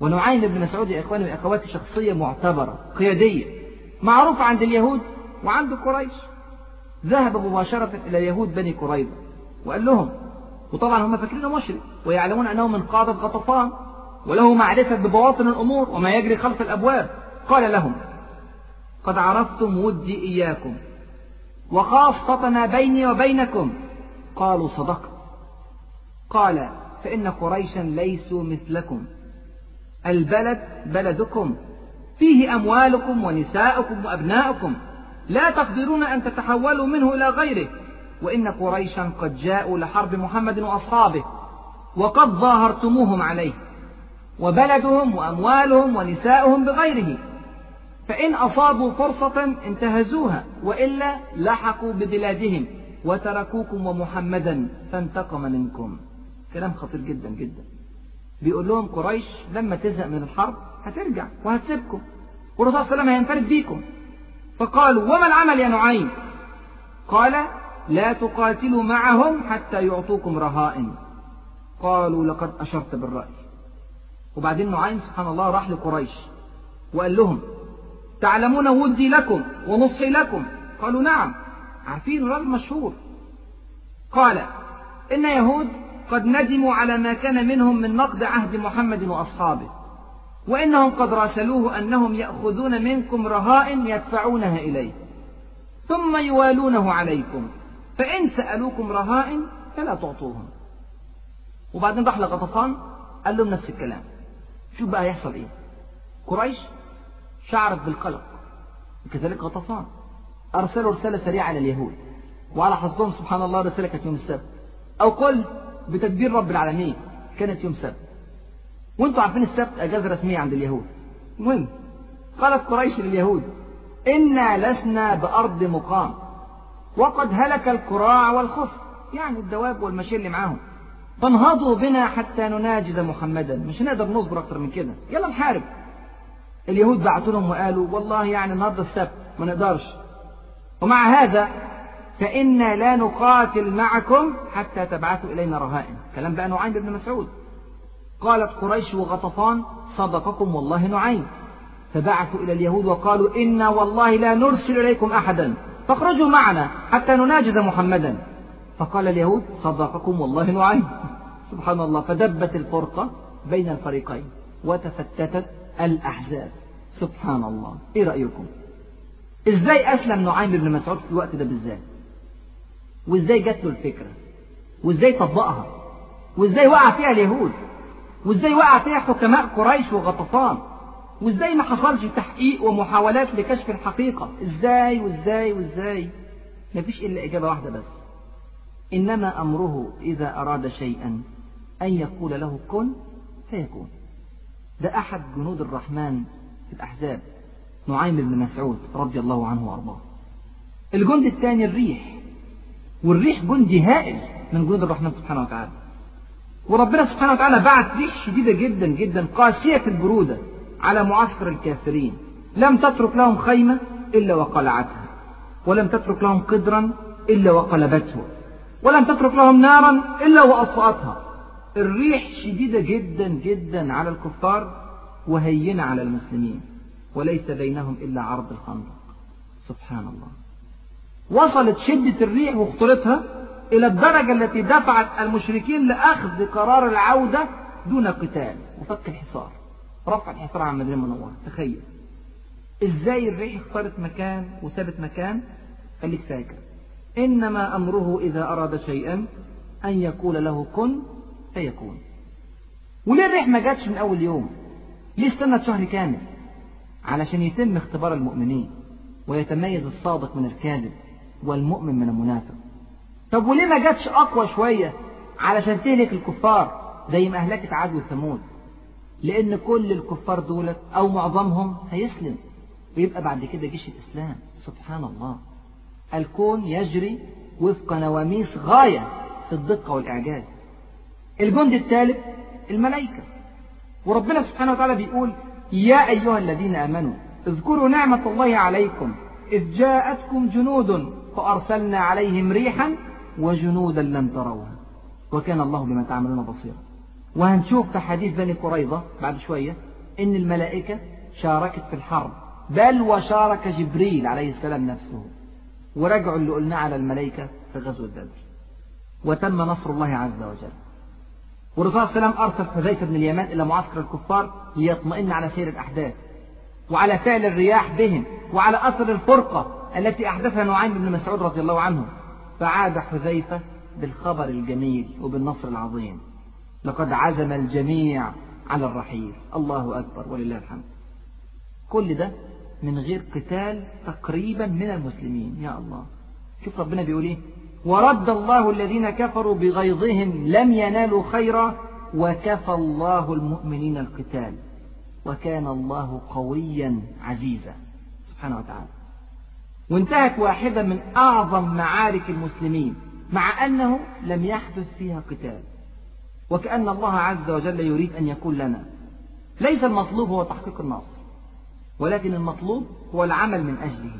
ونعيم بن مسعود يا إخواني وأخواتي شخصية معتبرة قيادية معروفة عند اليهود وعند قريش. ذهب مباشرة إلى يهود بني قريظة وقال لهم وطبعا هم فاكرينه مشرك ويعلمون أنه من قادة غطفان وله معرفة ببواطن الأمور وما يجري خلف الأبواب. قال لهم قد عرفتم ودي إياكم وخاصتنا بيني وبينكم. قالوا صدقت. قال فإن قريشا ليسوا مثلكم البلد بلدكم فيه أموالكم ونساؤكم وأبناؤكم. لا تقدرون أن تتحولوا منه إلى غيره. وإن قريشا قد جاءوا لحرب محمد وأصحابه وقد ظاهرتموهم عليه وبلدهم وأموالهم ونساؤهم بغيره. فإن أصابوا فرصة انتهزوها وإلا لحقوا ببلادهم وتركوكم ومحمدا فانتقم منكم. كلام خطير جدا جدا. بيقول لهم قريش لما تزهق من الحرب هترجع وهتسيبكم والرسول صلى الله عليه وسلم هينفرد بيكم. فقالوا وما العمل يا نعيم؟ قال لا تقاتلوا معهم حتى يعطوكم رهائن. قالوا لقد أشرت بالرأي. وبعدين نعيم سبحان الله راح لقريش وقال لهم تعلمون ودي لكم ونصحي لكم؟ قالوا نعم. عارفين راجل مشهور. قال إن يهود قد ندموا على ما كان منهم من نقد عهد محمد وأصحابه. وإنهم قد راسلوه أنهم يأخذون منكم رهائن يدفعونها إليه. ثم يوالونه عليكم. فإن سألوكم رهائن فلا تعطوهم. وبعدين راح لغطفان قال لهم نفس الكلام. شوف بقى هيحصل إيه. قريش شعرت بالقلق. وكذلك غطفان أرسلوا رسالة سريعة على اليهود. وعلى حسبهم سبحان الله رسالة كانت يوم السبت. أو قل بتدبير رب العالمين كانت يوم السبت. وانتوا عارفين السبت أجازة رسمية عند اليهود. المهم قالت قريش لليهود إنا لسنا بأرض مقام. وقد هلك الكراع والخف يعني الدواب والمشي اللي معاهم. فانهضوا بنا حتى نناجز محمدا. مش هنقدر نصبر أكتر من كده. يلا نحارب. اليهود بعتوا لهم وقالوا والله يعني النهارده السبت ما نقدرش. ومع هذا فإنا لا نقاتل معكم حتى تبعثوا إلينا رهائن. كلام بقى نعيم بن مسعود. قالت قريش وغطفان صدقكم والله نعيم. فبعثوا إلى اليهود وقالوا إنا والله لا نرسل إليكم أحدا. فاخرجوا معنا حتى نناجز محمدا. فقال اليهود صدقكم والله نعيم. [LAUGHS] سبحان الله فدبت الفرقة بين الفريقين وتفتتت الأحزاب. سبحان الله. إيه رأيكم؟ إزاي أسلم نعيم بن مسعود في الوقت ده بالذات؟ وإزاي جات له الفكرة؟ وإزاي طبقها؟ وإزاي وقع فيها اليهود؟ وإزاي وقع فيها حكماء قريش وغطفان؟ وإزاي ما حصلش تحقيق ومحاولات لكشف الحقيقة؟ إزاي وإزاي وإزاي؟ مفيش إلا إجابة واحدة بس. إنما أمره إذا أراد شيئا أن يقول له كن فيكون. ده أحد جنود الرحمن في الأحزاب نعيم بن مسعود رضي الله عنه وأرضاه. الجند الثاني الريح والريح جندي هائل من جنود الرحمن سبحانه وتعالى. وربنا سبحانه وتعالى بعت ريح شديدة جدا جدا قاسية البرودة على معسكر الكافرين. لم تترك لهم خيمة إلا وقلعتها ولم تترك لهم قدرا إلا وقلبته ولم تترك لهم نارا إلا وأطفأتها الريح شديدة جدا جدا على الكفار وهينة على المسلمين وليس بينهم إلا عرض الخندق. سبحان الله. وصلت شدة الريح وخطورتها إلى الدرجة التي دفعت المشركين لأخذ قرار العودة دون قتال. وفك الحصار. رفع الحصار عن المدينة المنورة. تخيل. إزاي الريح اختارت مكان وسابت مكان؟ خليك فاكر. إنما أمره إذا أراد شيئا أن يقول له كن فيكون. وليه الريح ما جاتش من أول يوم؟ ليه استنت شهر كامل؟ علشان يتم اختبار المؤمنين ويتميز الصادق من الكاذب والمؤمن من المنافق. طب وليه ما جاتش أقوى شوية علشان تهلك الكفار زي ما أهلكت عاد وثمود؟ لأن كل الكفار دولت أو معظمهم هيسلم ويبقى بعد كده جيش الإسلام. سبحان الله. الكون يجري وفق نواميس غاية في الدقة والإعجاز. الجند الثالث الملائكة. وربنا سبحانه وتعالى بيقول يا أيها الذين آمنوا اذكروا نعمة الله عليكم. إذ جاءتكم جنود فأرسلنا عليهم ريحا وجنودا لم تروها. وكان الله بما تعملون بصيرا. وهنشوف في حديث بني قريظة بعد شوية إن الملائكة شاركت في الحرب. بل وشارك جبريل عليه السلام نفسه. ورجعوا اللي قلناه على الملائكة في غزوة بدر. وتم نصر الله عز وجل. والرسول صلى الله عليه وسلم أرسل حذيفة بن اليمان إلى معسكر الكفار ليطمئن على سير الأحداث. وعلى فعل الرياح بهم. وعلى أثر الفرقة التي أحدثها نعيم بن مسعود رضي الله عنه. فعاد حذيفة بالخبر الجميل وبالنصر العظيم. لقد عزم الجميع على الرحيل. الله أكبر ولله الحمد. كل ده من غير قتال تقريبا من المسلمين. يا الله. شوف ربنا بيقول إيه؟ ورد الله الذين كفروا بغيظهم لم ينالوا خيرا وكفى الله المؤمنين القتال. وكان الله قويا عزيزا. سبحانه وتعالى. وانتهت واحدة من أعظم معارك المسلمين مع أنه لم يحدث فيها قتال. وكأن الله عز وجل يريد أن يقول لنا ليس المطلوب هو تحقيق النصر ولكن المطلوب هو العمل من أجله.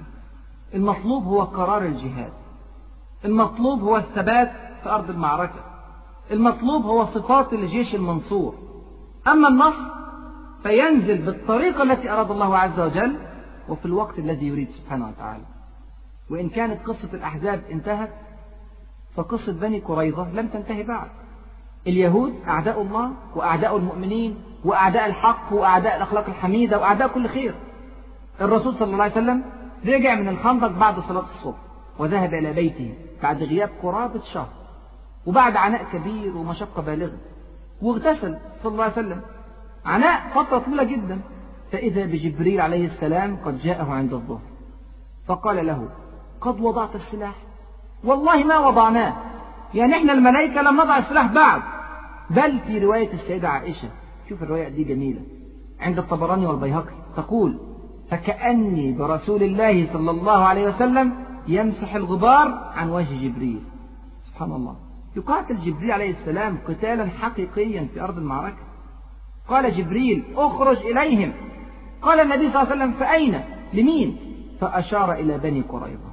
المطلوب هو قرار الجهاد. المطلوب هو الثبات في أرض المعركة. المطلوب هو صفات الجيش المنصور. أما النصر فينزل بالطريقة التي أراد الله عز وجل وفي الوقت الذي يريد سبحانه وتعالى. وإن كانت قصة الأحزاب انتهت فقصة بني قريظة لم تنتهي بعد. اليهود أعداء الله وأعداء المؤمنين وأعداء الحق وأعداء الأخلاق الحميدة وأعداء كل خير. الرسول صلى الله عليه وسلم رجع من الخندق بعد صلاة الصبح وذهب إلى بيته بعد غياب قرابة شهر وبعد عناء كبير ومشقة بالغة. واغتسل صلى الله عليه وسلم. عناء فترة طويلة جدا. فإذا بجبريل عليه السلام قد جاءه عند الظهر. فقال له قد وضعت السلاح. والله ما وضعناه. يعني إحنا الملائكة لم نضع السلاح بعد. بل في رواية السيدة عائشة. شوف الرواية دي جميلة. عند الطبراني والبيهقي. تقول فكأني برسول الله صلى الله عليه وسلم يمسح الغبار عن وجه جبريل. سبحان الله. يقاتل جبريل عليه السلام قتالا حقيقيا في أرض المعركة. قال جبريل أخرج إليهم. قال النبي صلى الله عليه وسلم فأين؟ لمين؟ فأشار إلى بني قريظة.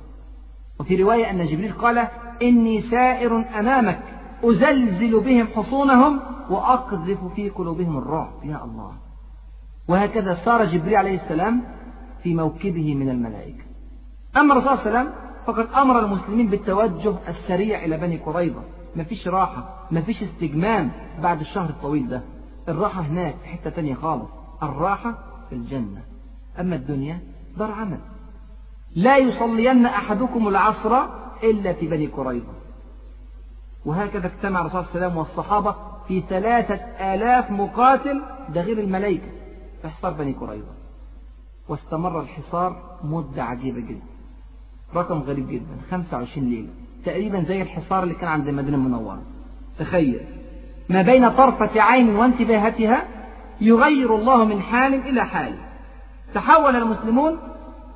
وفي رواية أن جبريل قال إني سائر أمامك أزلزل بهم حصونهم وأقذف في قلوبهم الرعب يا الله. وهكذا صار جبريل عليه السلام في موكبه من الملائكة. أما الرسول صلى الله عليه وسلم فقد أمر المسلمين بالتوجه السريع إلى بني قريظة. مفيش راحة مفيش استجمام بعد الشهر الطويل ده. الراحة هناك في حتة تانية خالص الراحة في الجنة. أما الدنيا دار عمل. لا يصلين أحدكم العصر إلا في بني قريظة. وهكذا اجتمع الرسول صلى الله عليه وسلم والصحابة في ثلاثة آلاف مقاتل ده غير الملائكة في حصار بني قريظة. واستمر الحصار مدة عجيبة جدا. رقم غريب جدا 25 ليلة. تقريبا زي الحصار اللي كان عند المدينة المنورة. تخيل. ما بين طرفة عين وانتباهتها يغير الله من حال إلى حال. تحول المسلمون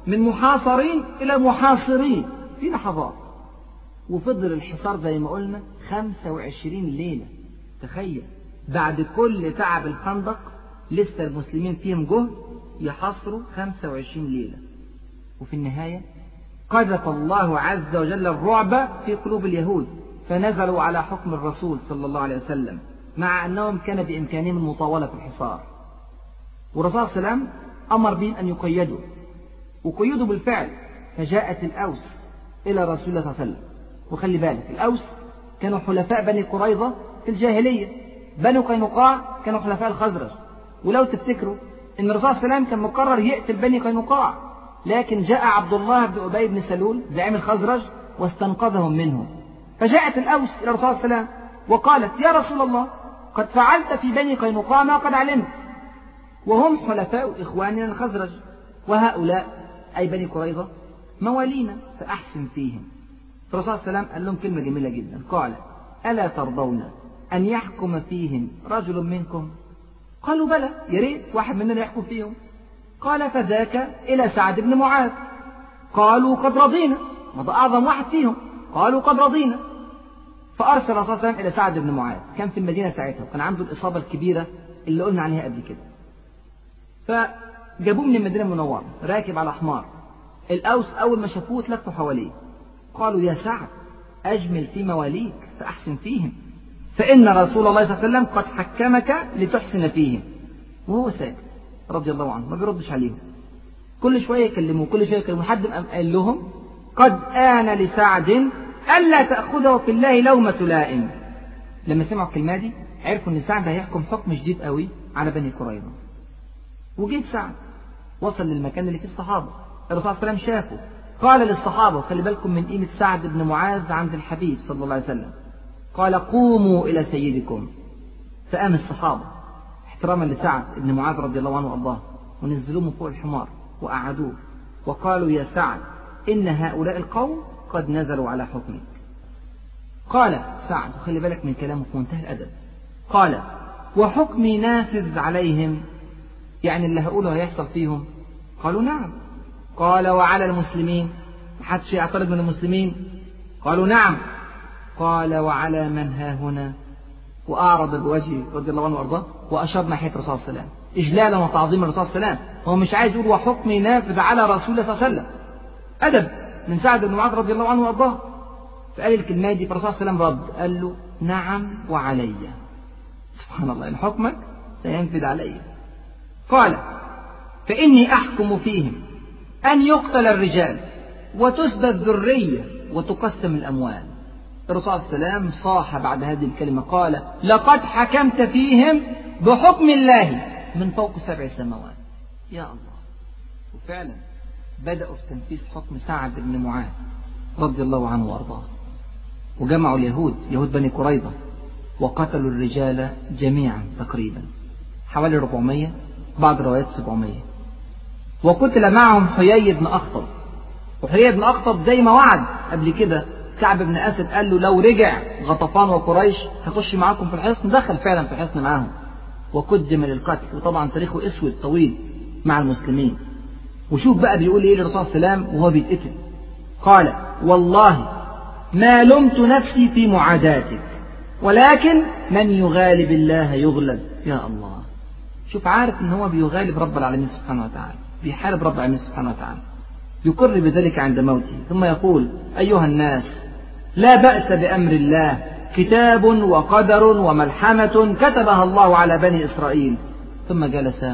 من محاصرين إلى محاصرين. في لحظات وفضل الحصار زي ما قلنا 25 ليلة. تخيل. بعد كل تعب الخندق لسه المسلمين فيهم جهد يحصروا 25 ليلة. وفي النهاية قذف الله عز وجل الرعب في قلوب اليهود فنزلوا على حكم الرسول صلى الله عليه وسلم مع أنهم كان بإمكانهم المطاولة في الحصار. والرسول صلى الله عليه وسلم أمر بهم أن يقيدوا. وقيدوا بالفعل فجاءت الأوس إلى رسول الله صلى الله عليه وسلم. وخلي بالك الأوس كانوا حلفاء بني قريظة في الجاهلية. بني قينقاع كانوا حلفاء الخزرج. ولو تفتكروا إن الرسول صلى الله عليه وسلم كان مقرر يقتل بني قينقاع لكن جاء عبد الله بن أبي بن سلول زعيم الخزرج واستنقذهم منه فجاءت الأوس إلى الرسول صلى الله عليه وسلم وقالت يا رسول الله قد فعلت في بني قينقاع ما قد علمت. وهم حلفاء إخواننا الخزرج وهؤلاء أي بني قريظة موالينا فأحسن فيهم. الرسول صلى الله عليه وسلم قال لهم كلمة جميلة جدا. قال ألا ترضون أن يحكم فيهم رجل منكم؟ قالوا بلى يا ريت واحد مننا يحكم فيهم. قال فذاك إلى سعد بن معاذ. قالوا قد رضينا ما أعظم واحد فيهم. قالوا قد رضينا. فأرسل الرسول صلى الله عليه وسلم إلى سعد بن معاذ. كان في المدينة ساعتها وكان عنده الإصابة الكبيرة اللي قلنا عليها قبل كده. فجابوه من المدينة المنورة راكب على حمار. الأوس أول ما شافوه تلفوا حواليه. قالوا يا سعد أجمل في مواليك فأحسن فيهم. فإن رسول الله صلى الله عليه وسلم قد حكمك لتحسن فيهم. وهو ساكت رضي الله عنه ما بيردش عليهم. كل شوية يكلموه كل شوية يكلموه. حد قال لهم قد آن لسعد ألا تأخذه في الله لومة لائم. لما سمعوا الكلمة دي عرفوا إن سعد هيحكم حكم شديد قوي على بني قريظة. وجيت سعد. وصل للمكان اللي فيه الصحابة. الرسول صلى الله عليه وسلم شافه. قال للصحابة خلي بالكم من قيمة سعد بن معاذ عند الحبيب صلى الله عليه وسلم. قال قوموا إلى سيدكم. فقام الصحابة احتراما لسعد بن معاذ رضي الله عنه وأرضاه ونزلوه من فوق الحمار وقعدوه وقالوا يا سعد إن هؤلاء القوم قد نزلوا على حكمك. قال سعد وخلي بالك من كلامه في منتهى الأدب. قال وحكمي نافذ عليهم يعني اللي هقوله هيحصل فيهم؟ قالوا نعم. قال وعلى المسلمين. محدش يعترض من المسلمين؟ قالوا نعم. قال وعلى من ها هنا؟ وأعرض بوجهه رضي الله عنه وأرضاه وأشار ناحية الرسول صلى الله عليه وسلم. إجلالا وتعظيما الرسول صلى الله عليه وسلم. هو مش عايز يقول وحكمي نافذ على رسول الله صلى الله عليه وسلم. أدب. من سعد بن معاذ رضي الله عنه وأرضاه. فقال الكلمة دي فالرسول صلى الله عليه وسلم رد. قال له نعم وعلي. سبحان الله إن حكمك سينفذ علي. قال فإني أحكم فيهم أن يقتل الرجال وتسبى الذرية وتقسم الأموال. الرسول عليه وسلم صاح بعد هذه الكلمة قال لقد حكمت فيهم بحكم الله من فوق سبع سماوات. يا الله. وفعلا بدأوا في تنفيذ حكم سعد بن معاذ رضي الله عنه وأرضاه. وجمعوا اليهود يهود بني قريظة وقتلوا الرجال جميعا تقريبا حوالي 400 بعض الروايات 700 وقتل معهم حيي بن أخطب. وحيي بن أخطب زي ما وعد قبل كده كعب بن أسد قال له لو رجع غطفان وقريش هخش معاكم في الحصن دخل فعلا في الحصن معاهم. وقدم للقتل وطبعا تاريخه أسود طويل مع المسلمين. وشوف بقى بيقول إيه للرسول صلى الله عليه وسلم وهو بيتقتل. قال والله ما لمت نفسي في معاداتك ولكن من يغالب الله يغلب. يا الله. شوف عارف إن هو بيغالب رب العالمين سبحانه وتعالى بيحارب رب العالمين سبحانه وتعالى. يقر بذلك عند موته ثم يقول أيها الناس لا بأس بأمر الله كتاب وقدر وملحمة كتبها الله على بني إسرائيل. ثم جلس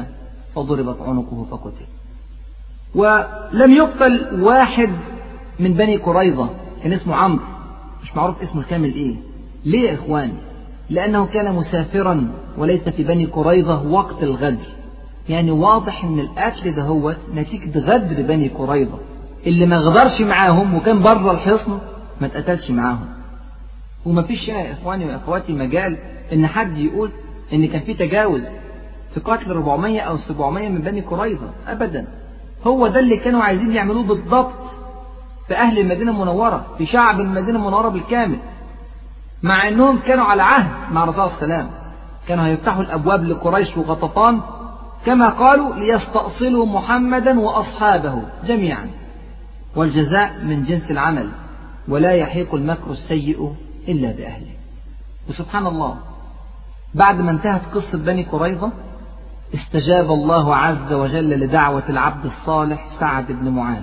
فضربت عنقه فقتل. ولم يقتل واحد من بني قريظة كان اسمه عمرو. مش معروف اسمه الكامل إيه. ليه يا إخواني؟ لأنه كان مسافرا وليس في بني قريظة وقت الغدر. يعني واضح إن القتل ده هو نتيجة غدر بني قريظة. اللي ما غدرش معاهم وكان بره الحصن ما اتقتلش معاهم. وما فيش يا إخواني وإخواتي مجال إن حد يقول إن كان في تجاوز في قتل 400 أو 700 من بني قريظة. ابدا. هو ده اللي كانوا عايزين يعملوه بالضبط في أهل المدينة المنورة في شعب المدينة المنورة بالكامل. مع انهم كانوا على عهد مع الرسول صلى الله عليه وسلم. كانوا هيفتحوا الابواب لقريش وغطفان كما قالوا ليستأصلوا محمدا وأصحابه جميعا. والجزاء من جنس العمل ولا يحيق المكر السيء إلا بأهله. وسبحان الله بعد ما انتهت قصة بني قريظة استجاب الله عز وجل لدعوة العبد الصالح سعد بن معاذ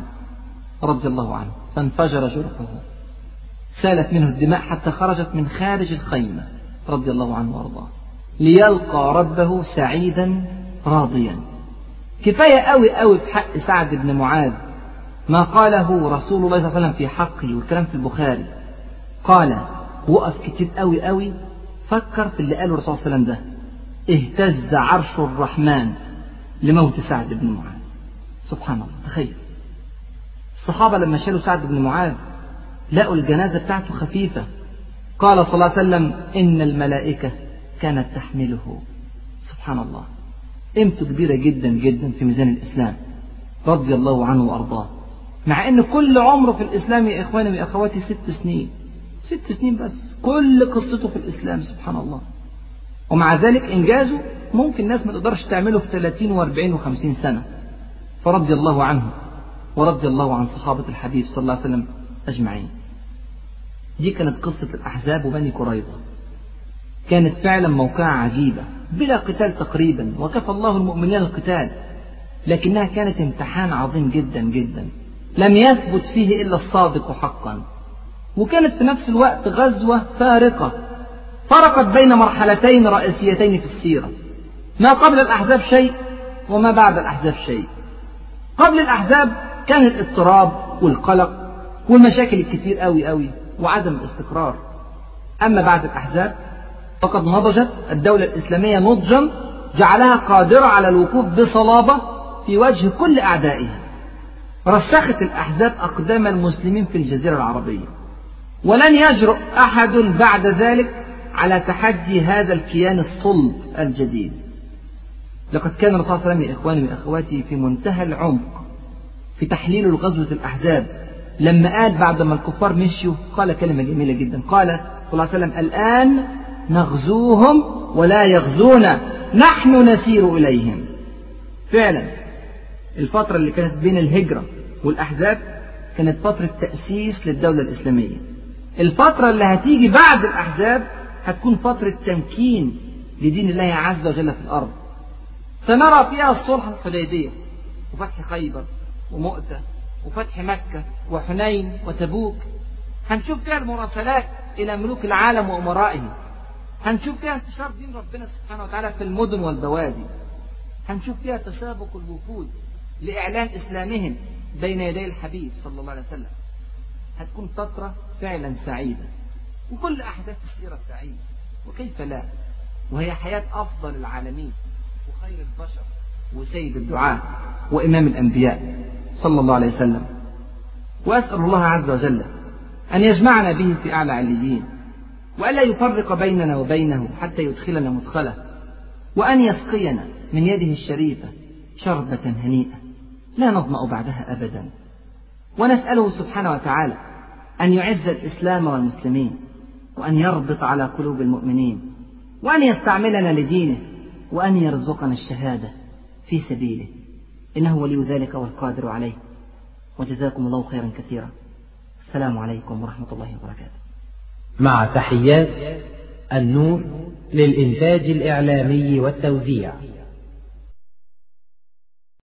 رضي الله عنه فانفجر جرحه سالت منه الدماء حتى خرجت من خارج الخيمة رضي الله عنه وأرضاه ليلقى ربه سعيدا راضيا. كفاية قوي قوي في حق سعد بن معاذ ما قاله رسول الله صلى الله عليه وسلم في حقه والكلام في البخاري. قال وقف كتير قوي قوي فكر في اللي قاله الرسول صلى الله عليه وسلم ده. اهتز عرش الرحمن لموت سعد بن معاذ. سبحان الله تخيل. الصحابة لما شالوا سعد بن معاذ لقوا الجنازة بتاعته خفيفة. قال صلى الله عليه وسلم إن الملائكة كانت تحمله. سبحان الله. قيمته كبيرة جدا جدا في ميزان الإسلام. رضي الله عنه وأرضاه. مع أن كل عمره في الإسلام يا إخواني وأخواتي ست سنين. ست سنين بس. كل قصته في الإسلام سبحان الله. ومع ذلك إنجازه ممكن الناس ما تقدرش تعمله في 30 و40 و50 سنة. فرضي الله عنه ورضي الله عن صحابة الحبيب صلى الله عليه وسلم. أجمعين. دي كانت قصة الأحزاب وبني قريظة. كانت فعلا موقعة عجيبة بلا قتال تقريبا وكفى الله المؤمنين القتال لكنها كانت امتحان عظيم جدا جدا. لم يثبت فيه إلا الصادق حقا. وكانت في نفس الوقت غزوة فارقة. فرقت بين مرحلتين رئيسيتين في السيرة. ما قبل الأحزاب شيء وما بعد الأحزاب شيء. قبل الأحزاب كان الإضطراب والقلق والمشاكل الكتير قوي قوي وعدم الاستقرار. أما بعد الأحزاب فقد نضجت الدولة الإسلامية نضجا جعلها قادرة على الوقوف بصلابة في وجه كل أعدائها. رسخت الأحزاب أقدام المسلمين في الجزيرة العربية. ولن يجرؤ أحد بعد ذلك على تحدي هذا الكيان الصلب الجديد. لقد كان الرسول صلى الله عليه وسلم إخواني وأخواتي في منتهى العمق في تحليل الغزوة الأحزاب. لما قال بعد ما الكفار مشوا قال كلمة جميلة جدا. قال صلى الله عليه وسلم الآن نغزوهم ولا يغزونا نحن نسير إليهم. فعلا الفترة اللي كانت بين الهجرة والأحزاب كانت فترة تأسيس للدولة الإسلامية. الفترة اللي هتيجي بعد الأحزاب هتكون فترة تمكين لدين الله عز وجل في الأرض. سنرى فيها الصلح الحديبية وفتح خيبر ومؤتة وفتح مكة وحنين وتبوك. هنشوف فيها المراسلات إلى ملوك العالم وأمرائه هنشوف فيها انتشار دين ربنا سبحانه وتعالى في المدن والبوادي. هنشوف فيها تسابق الوفود لإعلان إسلامهم بين يدي الحبيب صلى الله عليه وسلم. هتكون فترة فعلا سعيدة. وكل أحداث السيرة سعيدة. وكيف لا؟ وهي حياة أفضل العالمين. وخير البشر. وسيد الدعاء. وإمام الأنبياء. صلى الله عليه وسلم. وأسأل الله عز وجل أن يجمعنا به في أعلى عليين وألا يفرق بيننا وبينه حتى يدخلنا مدخله وأن يسقينا من يده الشريفة شربة هنيئة لا نظمأ بعدها أبدا. ونسأله سبحانه وتعالى أن يعز الإسلام والمسلمين وأن يربط على قلوب المؤمنين وأن يستعملنا لدينه وأن يرزقنا الشهادة في سبيله. إنه ولي ذلك والقادر عليه. وجزاكم الله خيرا كثيرا. السلام عليكم ورحمة الله وبركاته. مع تحيات النور للإنتاج الإعلامي والتوزيع.